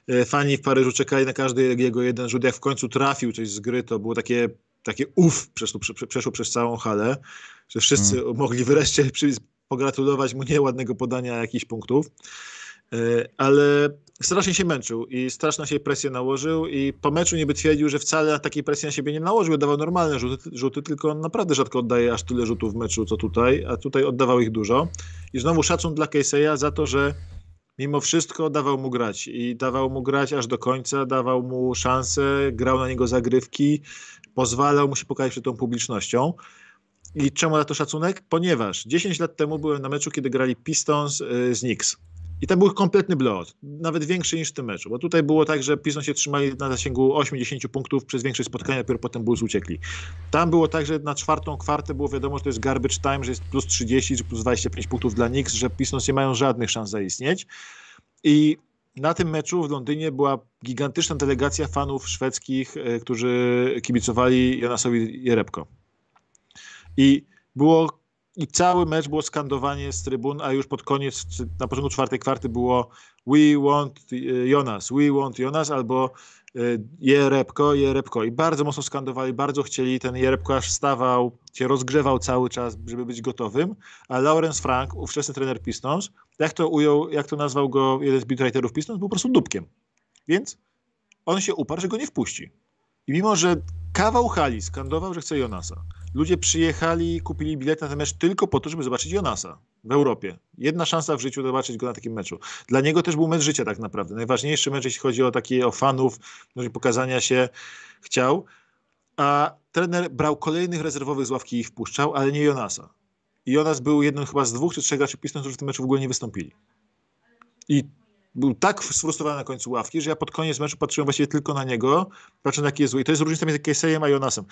Y, fani w Paryżu czekali na każdy jego jeden rzut. Jak w końcu trafił coś z gry, to było takie, takie uff, przeszło, przeszło przez całą halę, że wszyscy hmm. mogli wreszcie [LAUGHS] pogratulować mu nieładnego podania jakichś punktów. Y, ale strasznie się męczył i strasznie się presję nałożył i po meczu niby twierdził, że wcale takiej presji na siebie nie nałożył, dawał normalne rzuty, rzuty, tylko on naprawdę rzadko oddaje aż tyle rzutów w meczu, co tutaj, a tutaj oddawał ich dużo. I znowu szacun dla Casey'a za to, że mimo wszystko dawał mu grać i dawał mu grać aż do końca, dawał mu szansę, grał na niego zagrywki, pozwalał mu się pokazać przed tą publicznością. I czemu na to szacunek? Ponieważ 10 lat temu byłem na meczu, kiedy grali Pistons y, z Knicks. I tam był kompletny blot, nawet większy niż w tym meczu, bo tutaj było tak, że Pistons się trzymali na zasięgu 80 punktów przez większość spotkania, dopiero potem Bulls uciekli. Tam było tak, że na czwartą kwartę było wiadomo, że to jest garbage time, że jest plus 30 czy plus 25 punktów dla Knicks, że Pistons nie mają żadnych szans zaistnieć. I na tym meczu w Londynie była gigantyczna delegacja fanów szwedzkich, e, którzy kibicowali Jonasowi Jerebko. I było i cały mecz było skandowanie z trybun, a już pod koniec, na początku czwartej kwarty było We want Jonas, we want Jonas, albo e, Jerebko, Jerebko. I bardzo mocno skandowali, bardzo chcieli. Ten Jerebko aż wstawał, się rozgrzewał cały czas, żeby być gotowym. A Lawrence Frank, ówczesny trener Pistons, jak to ujął, jak to nazwał go jeden z beatwriterów Pistons, był po prostu dupkiem. Więc on się uparł, że go nie wpuści. I mimo, że kawał hali skandował, że chce Jonasa, ludzie przyjechali, kupili bilet na ten mecz tylko po to, żeby zobaczyć Jonasa w Europie. Jedna szansa w życiu zobaczyć go na takim meczu. Dla niego też był mecz życia tak naprawdę. Najważniejszy mecz, jeśli chodzi o takie o fanów, pokazania się chciał. A trener brał kolejnych rezerwowych z ławki i ich wpuszczał, ale nie Jonasa. I Jonas był jednym chyba z dwóch czy trzech graczy Pistons, którzy w tym meczu w ogóle nie wystąpili. I był tak sfrustrowany na końcu ławki, że ja pod koniec meczu patrzyłem właściwie tylko na niego, patrzę jaki jest zły. I to jest różnica między Casey'em a Jonasem.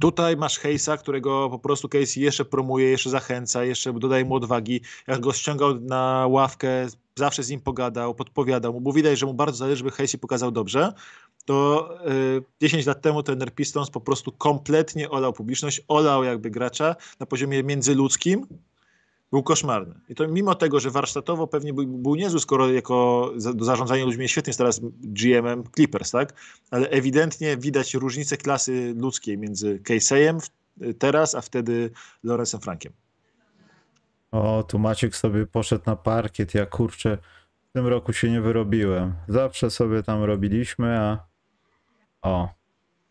Tutaj masz Hejsa, którego po prostu Casey jeszcze promuje, jeszcze zachęca, jeszcze dodaje mu odwagi. Jak go ściągał na ławkę, zawsze z nim pogadał, podpowiadał mu, bo widać, że mu bardzo zależy, żeby Casey pokazał dobrze. To y, 10 lat temu trener Pistons po prostu kompletnie olał publiczność, olał jakby gracza na poziomie międzyludzkim, był koszmarny. I to mimo tego, że warsztatowo pewnie był, był niezły, skoro jako do zarządzania ludźmi świetnie jest teraz GM-em Clippers, tak? Ale ewidentnie widać różnicę klasy ludzkiej między Casey'em teraz, a wtedy Lorenzem Frankiem. O, tu Maciek sobie poszedł na parkiet, ja kurczę, w tym roku się nie wyrobiłem. Zawsze sobie tam robiliśmy, a o,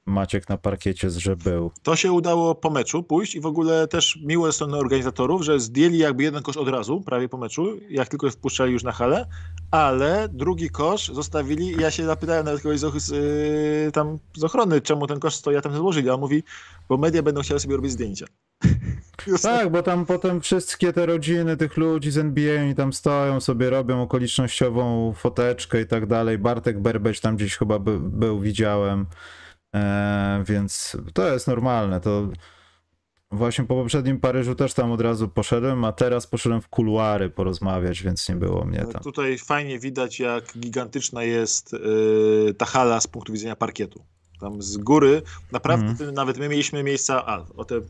Maciek na parkiecie był. To się udało po meczu pójść i w ogóle też miło ze strony organizatorów, że zdjęli jakby jeden kosz od razu, prawie po meczu, jak tylko wpuszczali już na halę, ale drugi kosz zostawili i ja się zapytałem nawet kogoś z, yy, tam z ochrony, czemu ten kosz stoi, a tam złożyli, a on mówi, bo media będą chciały sobie robić zdjęcia. [LAUGHS] Tak, bo tam potem wszystkie te rodziny tych ludzi z NBA oni tam stoją sobie, robią okolicznościową foteczkę i tak dalej. Bartek Berbeć tam gdzieś chyba by, był, widziałem. E, więc to jest normalne. To właśnie po poprzednim Paryżu też tam od razu poszedłem, a teraz poszedłem w kuluary porozmawiać, więc nie było mnie tam. Tutaj fajnie widać, jak gigantyczna jest yy, ta hala z punktu widzenia parkietu. Tam z góry, naprawdę mm. nawet my mieliśmy miejsca, a o te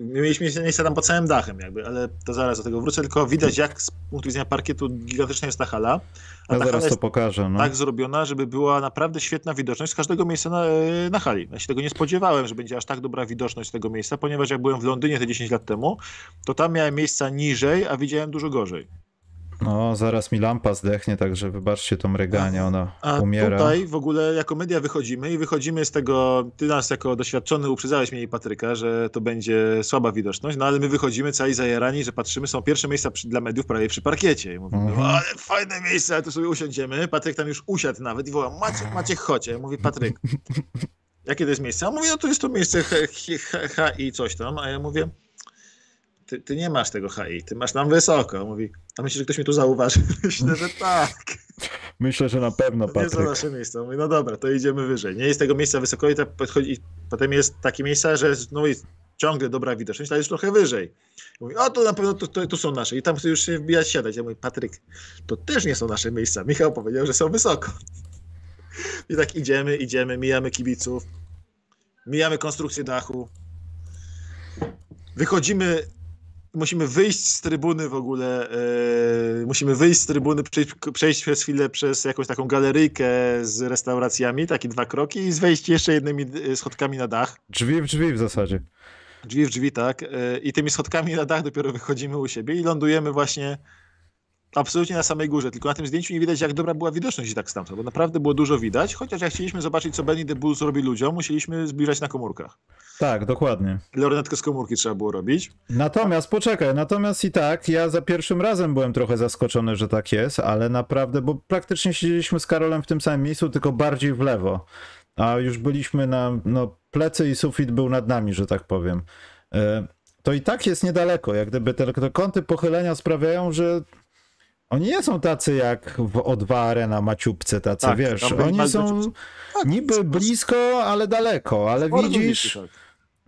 mieliśmy miejsce tam pod całym dachem jakby, ale to zaraz do tego wrócę, tylko widać jak z punktu widzenia parkietu gigantyczna jest ta hala. A ja ta zaraz hala to pokażę. No. Tak zrobiona, żeby była naprawdę świetna widoczność z każdego miejsca na, na hali. Ja się tego nie spodziewałem, że będzie aż tak dobra widoczność z tego miejsca, ponieważ jak byłem w Londynie te 10 lat temu, to tam miałem miejsca niżej, a widziałem dużo gorzej. No, zaraz mi lampa zdechnie, także wybaczcie to mryganie, ona A umiera. tutaj w ogóle jako media wychodzimy i wychodzimy z tego, ty nas jako doświadczony uprzedzałeś mnie i Patryka, że to będzie słaba widoczność, no ale my wychodzimy cali zajarani, że patrzymy, są pierwsze miejsca przy, dla mediów prawie przy parkiecie i mówimy, Mhm. ale fajne miejsce, ale tu sobie usiądziemy, Patryk tam już usiadł nawet i woła, Maciek, Maciek, chodź, ja mówię, Patryk, [LAUGHS] jakie to jest miejsce? A on mówi, no to jest to miejsce HI coś tam, a ja mówię, ty, ty nie masz tego HI, ty masz tam wysoko. Mówi, a myślisz, że ktoś mnie tu zauważy? [LAUGHS] Myślę, że tak. Myślę, że na pewno, To nie są Patryk. nasze miejsca. Mówi, no dobra, to idziemy wyżej. Nie jest tego miejsca wysoko i, podchodzi, i potem jest takie miejsca, że no i ciągle dobra widoczność, ale już trochę wyżej. Mówi, o to na pewno to, to, to są nasze. I tam chcę już się wbijać, siadać. Ja mówię, Patryk, to też nie są nasze miejsca. Michał powiedział, że są wysoko. [LAUGHS] I tak idziemy, idziemy, mijamy kibiców, mijamy konstrukcję dachu. Wychodzimy musimy wyjść z trybuny w ogóle, e, musimy wyjść z trybuny, przejść, przejść przez chwilę przez jakąś taką galeryjkę z restauracjami, takie dwa kroki i wejść jeszcze jednymi e, schodkami na dach. Drzwi w drzwi w zasadzie. Drzwi w drzwi, tak. E, I tymi schodkami na dach dopiero wychodzimy u siebie i lądujemy właśnie absolutnie na samej górze. Tylko na tym zdjęciu nie widać, jak dobra była widoczność i tak stamtąd, bo naprawdę było dużo widać, chociaż jak chcieliśmy zobaczyć, co Benny the Bull zrobi ludziom, musieliśmy zbliżać na komórkach. Tak, dokładnie. Lornetkę z komórki trzeba było robić. Natomiast, poczekaj, natomiast i tak, ja za pierwszym razem byłem trochę zaskoczony, że tak jest, ale naprawdę, bo praktycznie siedzieliśmy z Karolem w tym samym miejscu, tylko bardziej w lewo. A już byliśmy na, no, plecy i sufit był nad nami, że tak powiem. E, To i tak jest niedaleko, jak gdyby te, te kąty pochylenia sprawiają, że oni nie są tacy jak w O2 Arena Maciupce, tacy, Tak, wiesz, oni są Tak, niby blisko, ale daleko, ale widzisz,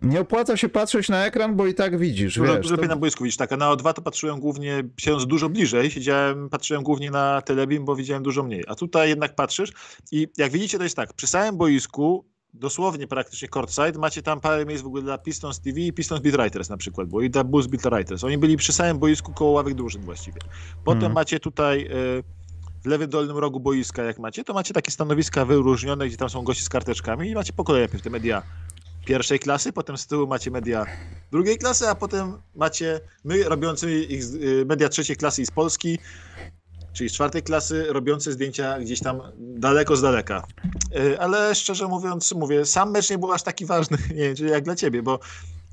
nie opłaca się patrzeć na ekran, bo i tak widzisz, Dużo, wiesz. dużo to- na boisku widzisz, tak, a na O2 to patrzyłem głównie, siedząc dużo bliżej, siedziałem, patrzyłem głównie na telebim, bo widziałem dużo mniej. A tutaj jednak patrzysz i jak widzicie, to jest tak, przy samym boisku, dosłownie praktycznie courtside, macie tam parę miejsc w ogóle dla Pistons TV i Pistons Beat Writers na przykład, bo i dla Bulls Beat Writers. Oni byli przy samym boisku koło ławek drużyn właściwie. Potem Mhm. macie tutaj y, w lewym dolnym rogu boiska, jak macie, to macie takie stanowiska wyróżnione, gdzie tam są goście z karteczkami i macie po kolei najpierw te media pierwszej klasy, potem z tyłu macie media drugiej klasy, a potem macie my robiący ich y, media trzeciej klasy i z Polski, czyli z czwartej klasy, robiące zdjęcia gdzieś tam daleko z daleka. Y, Ale szczerze mówiąc, mówię, sam mecz nie był aż taki ważny, [LAUGHS] nie wiem, jak dla ciebie, bo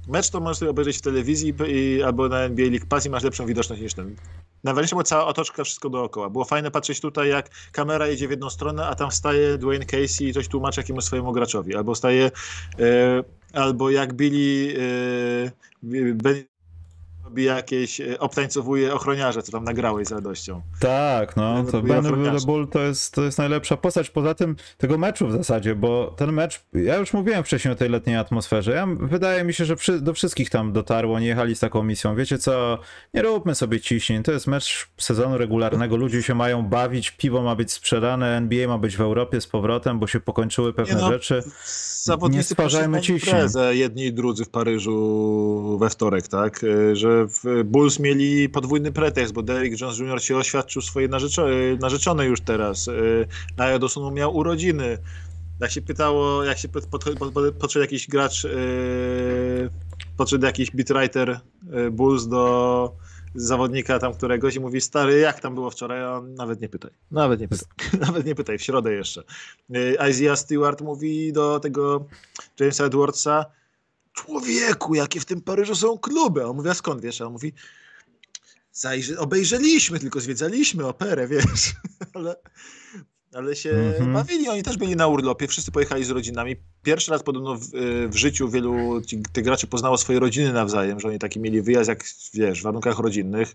mecz to możesz sobie obejrzeć w telewizji i, albo na NBA League Pass i masz lepszą widoczność niż ten. Najważniejsza była cała otoczka, wszystko dookoła. Było fajne patrzeć tutaj, jak kamera jedzie w jedną stronę, a tam staje Dwayne Casey i coś tłumaczy jakiemuś swojemu graczowi. Albo staje, e, albo jak Billy e, Ben robi jakieś, e, obtańcowuje ochroniarze, co tam nagrałeś z radością. Tak, no, to Benny Bull to jest, to jest najlepsza postać. Poza tym tego meczu w zasadzie, bo ten mecz, ja już mówiłem wcześniej o tej letniej atmosferze. Ja, wydaje mi się, że przy, do wszystkich tam dotarło, nie jechali z taką misją. Wiecie co, nie róbmy sobie ciśnień. To jest mecz sezonu regularnego. Ludzie się mają bawić, piwo ma być sprzedane, NBA ma być w Europie z powrotem, bo się pokończyły pewne no, rzeczy. Nie stwarzajmy ciśnień. jedni i drudzy w Paryżu we wtorek, tak? E, Że Bulls mieli podwójny pretekst, bo Derrick Jones Jr. się oświadczył swojej narzeczo narzeczonej już teraz. E, Aya Dawsonu miał urodziny. Jak się pytało, jak się pod, pod, pod, podszedł jakiś gracz, e, podszedł jakiś beatwriter e, Bulls do zawodnika tam któregoś i mówi, stary, jak tam było wczoraj? A on nawet nie pytaj. Nawet nie pytaj. [LAUGHS] Nawet nie pytaj, w środę jeszcze. Y, Isaiah Stewart mówi do tego Jamesa Edwardsa, człowieku, jakie w tym Paryżu są kluby. On mówi, a skąd wiesz? A on mówi, zajrzy, obejrzeliśmy, tylko zwiedzaliśmy operę, [LAUGHS] wiesz. ale, ale się Mhm. bawili, oni też byli na urlopie, wszyscy pojechali z rodzinami. Pierwszy raz podobno w, y, w życiu wielu tych graczy poznało swoje rodziny nawzajem, że oni taki mieli wyjazd, jak wiesz, w warunkach rodzinnych.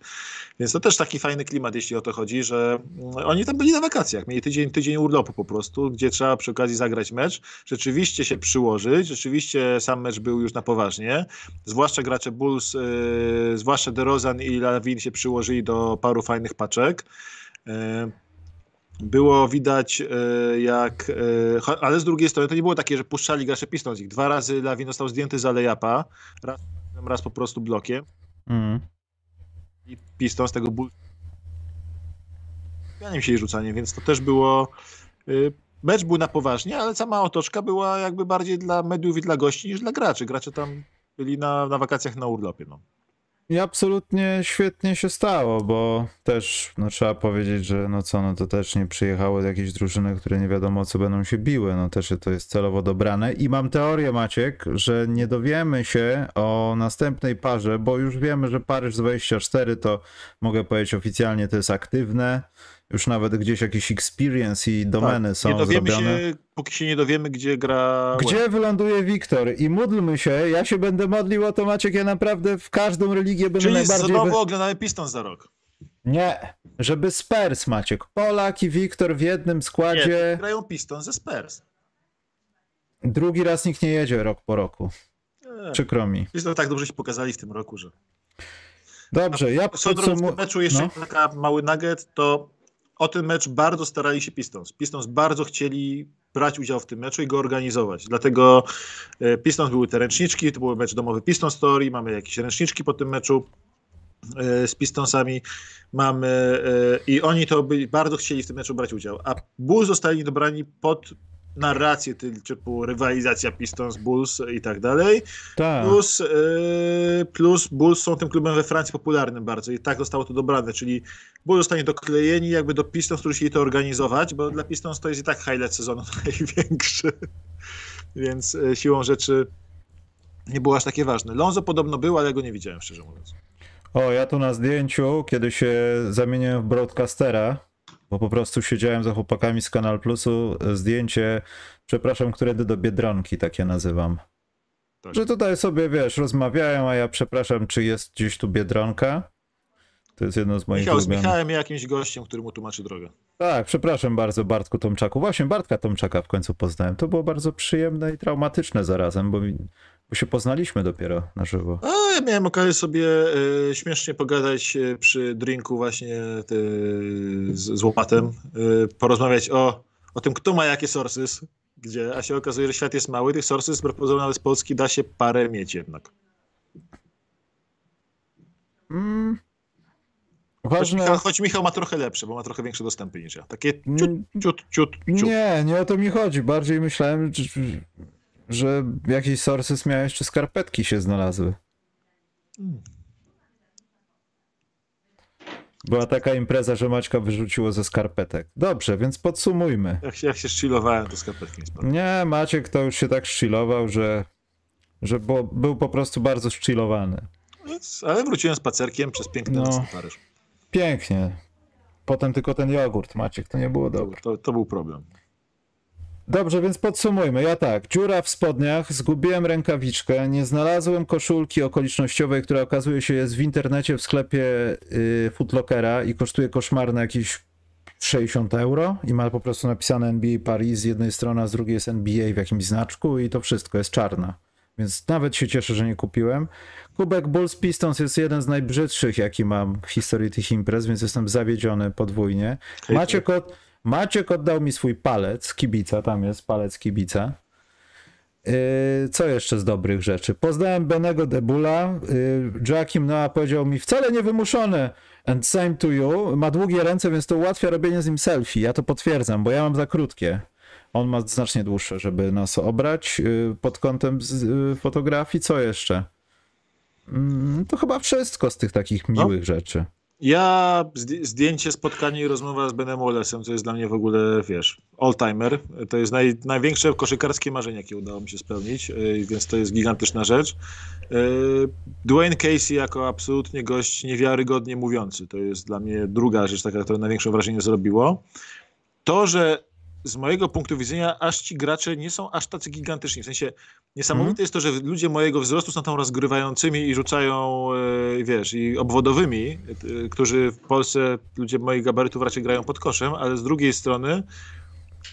Więc to też taki fajny klimat, jeśli o to chodzi, że mm, oni tam byli na wakacjach, mieli tydzień, tydzień urlopu po prostu, gdzie trzeba przy okazji zagrać mecz, rzeczywiście się przyłożyć, rzeczywiście sam mecz był już na poważnie, zwłaszcza gracze Bulls, yy, zwłaszcza DeRozan i Lavin się przyłożyli do paru fajnych paczek. Yy, było widać, yy, jak. Cho- ale z drugiej strony to nie było takie, że puszczali gracze Pistons. Ich dwa razy Lawin został zdjęty z alejapa, raz, raz po prostu blokiem Mm. i Pistons tego ból. Pianiem się i rzucaniem, więc to też było. y, Mecz był na poważnie, ale sama otoczka była jakby bardziej dla mediów i dla gości niż dla graczy. Gracze tam byli na, na wakacjach na urlopie. No. I absolutnie świetnie się stało, bo też no, trzeba powiedzieć, że no co, no to też nie przyjechały jakieś drużyny, które nie wiadomo co będą się biły, no też to jest celowo dobrane. I mam teorię Maciek, że nie dowiemy się o następnej parze, bo już wiemy, że Paryż 24 to mogę powiedzieć oficjalnie to jest aktywne, już nawet gdzieś jakiś experience i domeny tak, są nie dowiemy zrobione. Się, póki się nie dowiemy, gdzie gra... Gdzie wyląduje Wiktor i módlmy się, ja się będę modlił o to Maciek, ja naprawdę w każdą religię będę Czyli najbardziej... Czyli znowu oglądamy Pistons za rok. Nie, żeby Spurs Maciek, Polak i Wiktor w jednym składzie... Nie, grają Pistons ze Spurs. Drugi raz nikt nie jedzie rok po roku. Nie. Przykro mi. Jest to tak dobrze się pokazali w tym roku, że... Dobrze, ja podsumuję... W meczu jeszcze no. taka mały nugget, to o ten mecz bardzo starali się Pistons. Pistons bardzo chcieli brać udział w tym meczu i go organizować. Dlatego e, Pistons były te ręczniczki, to był mecz domowy Piston Story, mamy jakieś ręczniczki po tym meczu e, z Pistonsami mamy e, i oni to bardzo chcieli w tym meczu brać udział, a Bulls zostali dobrani pod narrację typu rywalizacja Pistons, Bulls i tak dalej. Tak. Plus, yy, plus Bulls są tym klubem we Francji popularnym bardzo i tak zostało to dobrane, czyli Bulls zostanie doklejeni jakby do Pistons, którzy chcieli to organizować, bo dla Pistons to jest i tak highlight sezonu [LAUGHS] największy, więc yy, siłą rzeczy nie było aż takie ważne. Lonzo podobno był, ale go nie widziałem, szczerze mówiąc. O, ja tu na zdjęciu, kiedy się zamieniłem w broadcastera, bo po prostu siedziałem za chłopakami z Kanal Plusu, zdjęcie, przepraszam, któredy do Biedronki, takie nazywam. Tak. Że tutaj sobie, wiesz, rozmawiają, a ja przepraszam, czy jest gdzieś tu Biedronka? To jest jedno z moich Michał ulubionych. z Michałem jakimś gościem, który mu tłumaczy drogę. Tak, przepraszam bardzo Bartku Tomczaku. Właśnie Bartka Tomczaka w końcu poznałem. To było bardzo przyjemne i traumatyczne zarazem, bo bo się poznaliśmy dopiero na żywo. A ja miałem okazję sobie e, śmiesznie pogadać e, przy drinku właśnie te, z, z łopatem, e, porozmawiać o, o tym, kto ma jakie sources, gdzie, a się okazuje, że świat jest mały, tych sources nawet z Polski da się parę mieć jednak. Mm. Ważne... Choć, Michał, choć Michał ma trochę lepsze, bo ma trochę większe dostępy niż ja. Takie ciut, ciut, ciut, ciut. Nie, nie o to mi chodzi. Bardziej myślałem, że jakieś sources miałeś, czy skarpetki się znalazły. Była taka impreza, że Maćka wyrzuciło ze skarpetek. Dobrze, więc podsumujmy. Jak się, jak się to skarpetki nie Nie, Maciek to już się tak szchilował, że, że bo, był po prostu bardzo szchilowany. Ale wróciłem spacerkiem przez piękny no, Paryż. Pięknie. Potem tylko ten jogurt, Maciek, to nie było dobre. To, to był problem. Dobrze, więc podsumujmy. Ja tak, dziura w spodniach, zgubiłem rękawiczkę, nie znalazłem koszulki okolicznościowej, która okazuje się jest w internecie w sklepie yy, Footlockera i kosztuje koszmarne jakieś 60 euro i ma po prostu napisane NBA Paris z jednej strony, a z drugiej jest NBA w jakimś znaczku i to wszystko jest czarna. Więc nawet się cieszę, że nie kupiłem. Kubek Bulls Pistons jest jeden z najbrzydszych, jaki mam w historii tych imprez, więc jestem zawiedziony podwójnie. Macie kod Maciek oddał mi swój palec kibica, tam jest palec kibica. Yy, co jeszcze z dobrych rzeczy? Poznałem Benego Debula. Yy, Joachim Noah powiedział mi, wcale nie wymuszone. And same to you. Ma długie ręce, więc to ułatwia robienie z nim selfie. Ja to potwierdzam, bo ja mam za krótkie. On ma znacznie dłuższe, żeby nas obrać yy, pod kątem fotografii. Co jeszcze? Mm, to chyba wszystko z tych takich miłych no. rzeczy. Ja zdjęcie, spotkanie i rozmowa z Benem Wallace'em, co jest dla mnie w ogóle, wiesz, all-timer. To jest naj, największe koszykarskie marzenie, jakie udało mi się spełnić, yy, więc to jest gigantyczna rzecz. Yy, Dwayne Casey jako absolutnie gość niewiarygodnie mówiący. To jest dla mnie druga rzecz, taka, która największe wrażenie zrobiło. To, że z mojego punktu widzenia aż ci gracze nie są aż tacy gigantyczni. W sensie niesamowite mm. jest to, że ludzie mojego wzrostu są tam rozgrywającymi i rzucają, e, wiesz, i obwodowymi, e, którzy w Polsce, ludzie moich gabarytów raczej grają pod koszem, ale z drugiej strony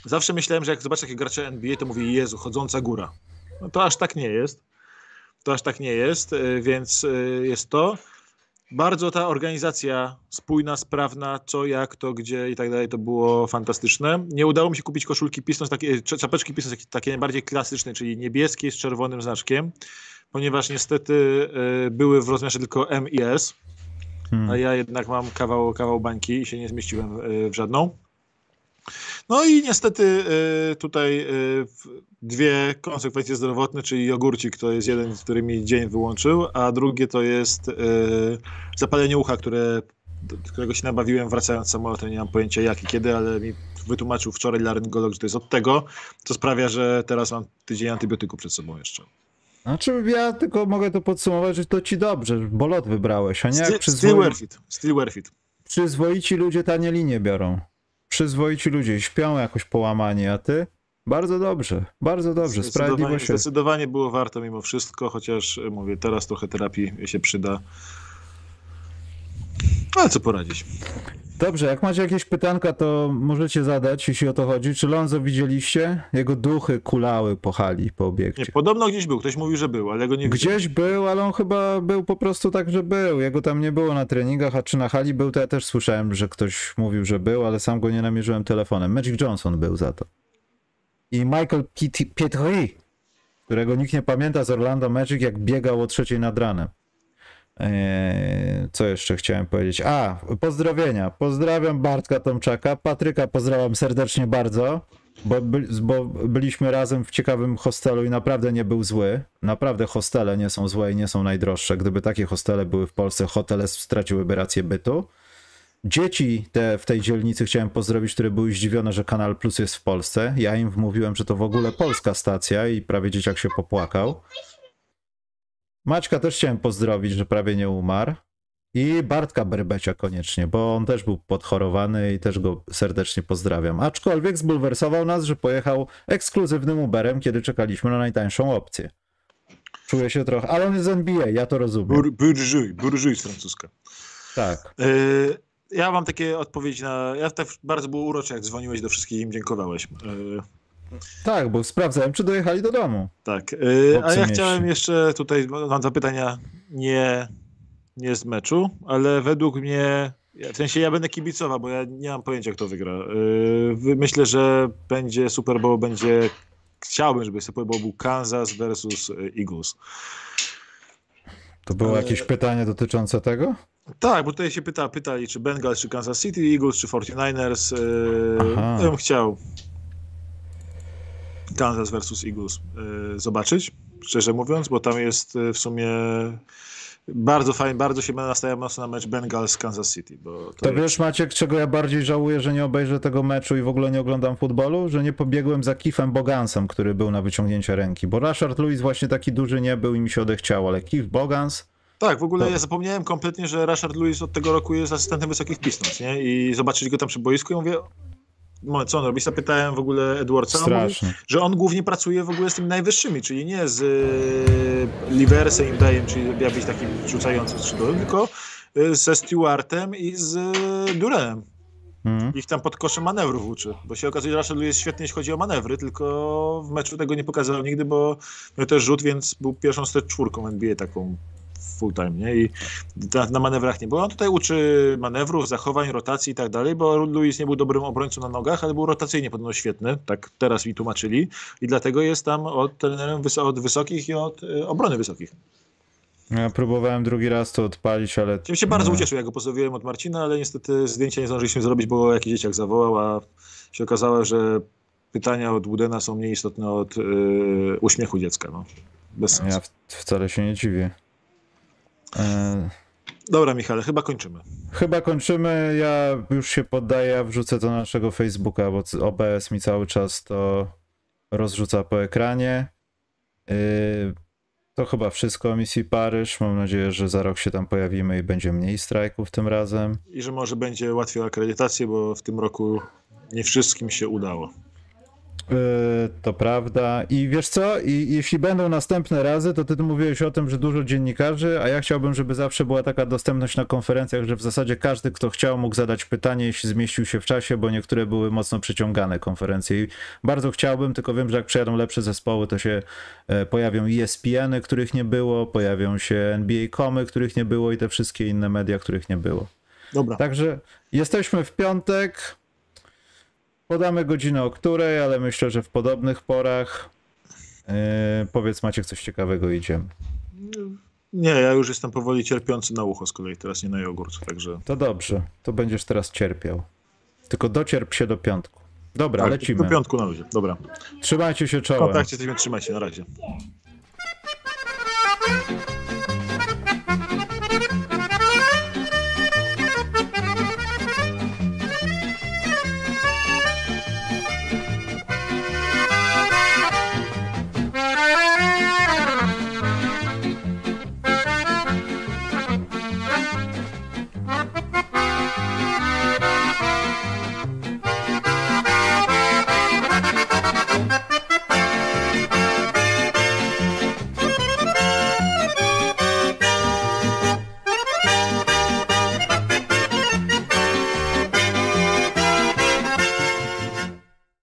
zawsze myślałem, że jak zobaczę takie gracze NBA, to mówię, Jezu, chodząca góra. No to aż tak nie jest. To aż tak nie jest, e, więc jest to bardzo ta organizacja spójna, sprawna, co, jak, to, gdzie i tak dalej, to było fantastyczne. Nie udało mi się kupić koszulki Pistons, takie, czapeczki Pistons, takie najbardziej klasyczne, czyli niebieskie z czerwonym znaczkiem, ponieważ niestety y, były w rozmiarze tylko M i S, hmm. a ja jednak mam kawał, kawał bańki i się nie zmieściłem y, w żadną. No i niestety y, tutaj y, dwie konsekwencje zdrowotne, czyli jogurcik to jest jeden, który mi dzień wyłączył, a drugie to jest y, zapalenie ucha, które, którego się nabawiłem wracając samolotem. Nie mam pojęcia jak i kiedy, ale mi wytłumaczył wczoraj laryngolog, że to jest od tego, co sprawia, że teraz mam tydzień antybiotyku przed sobą jeszcze. Znaczy ja tylko mogę to podsumować, że to ci dobrze, bo lot wybrałeś, a nie jak przyzwoi... Still worth it. Still worth it. Przyzwoici ludzie tanie linie biorą. Przyzwoici ludzie śpią jakoś połamanie, a ty? Bardzo dobrze, bardzo dobrze, sprawiedliwość. Zdecydowanie było warto mimo wszystko, chociaż mówię, teraz trochę terapii się przyda. Ale co poradzić? Dobrze, jak macie jakieś pytanka, to możecie zadać, jeśli o to chodzi. Czy Lonzo widzieliście? Jego duchy kulały po hali, po obiekcie. Nie, podobno gdzieś był, ktoś mówił, że był, ale go nie widziałem. Gdzieś był, ale on chyba był po prostu tak, że był. Jego tam nie było na treningach, a czy na hali był, to ja też słyszałem, że ktoś mówił, że był, ale sam go nie namierzyłem telefonem. Magic Johnson był za to. I Michael Pietri, którego nikt nie pamięta z Orlando Magic, jak biegał o trzeciej nad ranem. Eee, co jeszcze chciałem powiedzieć? A, pozdrowienia. Pozdrawiam Bartka Tomczaka. Patryka pozdrawiam serdecznie bardzo, bo, bo byliśmy razem w ciekawym hostelu i naprawdę nie był zły. Naprawdę hostele nie są złe i nie są najdroższe. Gdyby takie hostele były w Polsce, hotele straciłyby rację bytu. Dzieci te w tej dzielnicy chciałem pozdrowić, które były zdziwione, że Kanal Plus jest w Polsce. Ja im wmówiłem, że to w ogóle polska stacja i prawie dzieciak się popłakał. Maćka też chciałem pozdrowić, że prawie nie umarł. I Bartka Berbecia koniecznie, bo on też był podchorowany i też go serdecznie pozdrawiam. Aczkolwiek zbulwersował nas, że pojechał ekskluzywnym Uberem, kiedy czekaliśmy na najtańszą opcję. Czuję się trochę, ale on jest z NBA, ja to rozumiem. Bur, bourgeois, bourgeois francuska. Tak. Yy, ja mam takie odpowiedzi na... Ja też bardzo było urocze, jak dzwoniłeś do wszystkich i im dziękowałeś. Yy, tak, bo sprawdzałem, czy dojechali do domu. Tak. Yy, a ja chciałem jeszcze tutaj, mam dwa pytania nie, nie z meczu, ale według mnie, w sensie ja będę kibicował, bo ja nie mam pojęcia, kto wygra. Yy, myślę, że będzie Super Bowl, będzie, chciałbym, żeby Super Bowl był Kansas versus Eagles. To było jakieś pytanie dotyczące tego? Tak, bo tutaj się pyta, pytali, czy Bengals, czy Kansas City Eagles, czy 49ers. Yy, ja bym chciał Kansas versus Eagles y, zobaczyć, szczerze mówiąc, bo tam jest y, w sumie bardzo fajnie, bardzo się nastawiam mocno na mecz Bengals Kansas City. Bo to, to jest... wiesz Maciek, czego ja bardziej żałuję, że nie obejrzę tego meczu i w ogóle nie oglądam futbolu? Że nie pobiegłem za Kifem Bogansem, który był na wyciągnięcie ręki, bo Rashard Lewis właśnie taki duży nie był i mi się odechciało, ale Kif Bogans... Tak, w ogóle to... ja zapomniałem kompletnie, że Rashard Lewis od tego roku jest asystentem wysokich pistons, nie? I zobaczyli go tam przy boisku i mówię, co on robi? Zapytałem w ogóle Edwardsa, mówi, że on głównie pracuje w ogóle z tymi najwyższymi, czyli nie z y, Liversem, Bayem, czyli miał być takim rzucającym skrzydłowym, tylko y, ze Stewartem i z y, Durenem. Mhm. Ich tam pod koszem manewrów uczy, bo się okazuje, że Russell jest świetny, jeśli chodzi o manewry, tylko w meczu tego nie pokazał nigdy, bo miał też rzut, więc był pierwszą z czwórką NBA taką full time, nie? I na, na, manewrach nie było. On tutaj uczy manewrów, zachowań, rotacji i tak dalej, bo Luis nie był dobrym obrońcą na nogach, ale był rotacyjnie podobno świetny, tak teraz mi tłumaczyli i dlatego jest tam od trenerem od wysokich i od y, obrony wysokich. Ja próbowałem drugi raz to odpalić, ale... Ja się bardzo ucieszył, jak go pozdrowiłem od Marcina, ale niestety zdjęcia nie zdążyliśmy zrobić, bo jakiś dzieciak zawołał, a się okazało, że pytania od Wudena są mniej istotne od yy, uśmiechu dziecka. No. Bez sensu. Ja wcale się nie dziwię. E, Dobra, Michale, chyba kończymy. Chyba kończymy. Ja już się poddaję, wrzucę to na naszego Facebooka, bo OBS mi cały czas to rozrzuca po ekranie. E, to chyba wszystko o misji Paryż. Mam nadzieję, że za rok się tam pojawimy i będzie mniej strajków tym razem. I że może będzie łatwiej o akredytację, bo w tym roku nie wszystkim się udało. Yy, to prawda. I wiesz co? I jeśli będą następne razy, to ty mówiłeś o tym, że dużo dziennikarzy, a ja chciałbym, żeby zawsze była taka dostępność na konferencjach, że w zasadzie każdy, kto chciał, mógł zadać pytanie, jeśli zmieścił się w czasie, bo niektóre były mocno przyciągane konferencje. I bardzo chciałbym, tylko wiem, że jak przyjadą lepsze zespoły, to się e, pojawią ESPN-y, których nie było, pojawią się NBA.comy, których nie było i te wszystkie inne media, których nie było. Dobra. Także jesteśmy w piątek. Podamy godzinę o której, ale myślę, że w podobnych porach. Yy, powiedz Maciek, coś ciekawego idziemy. Nie, ja już jestem powoli cierpiący na ucho z kolei, teraz nie na jogurt, także... To dobrze, to będziesz teraz cierpiał. Tylko docierp się do piątku. Dobra, Tak, lecimy. Do piątku na luzie. Dobra. Trzymajcie się W czołem. kontakcie jesteśmy, trzymaj się, na razie.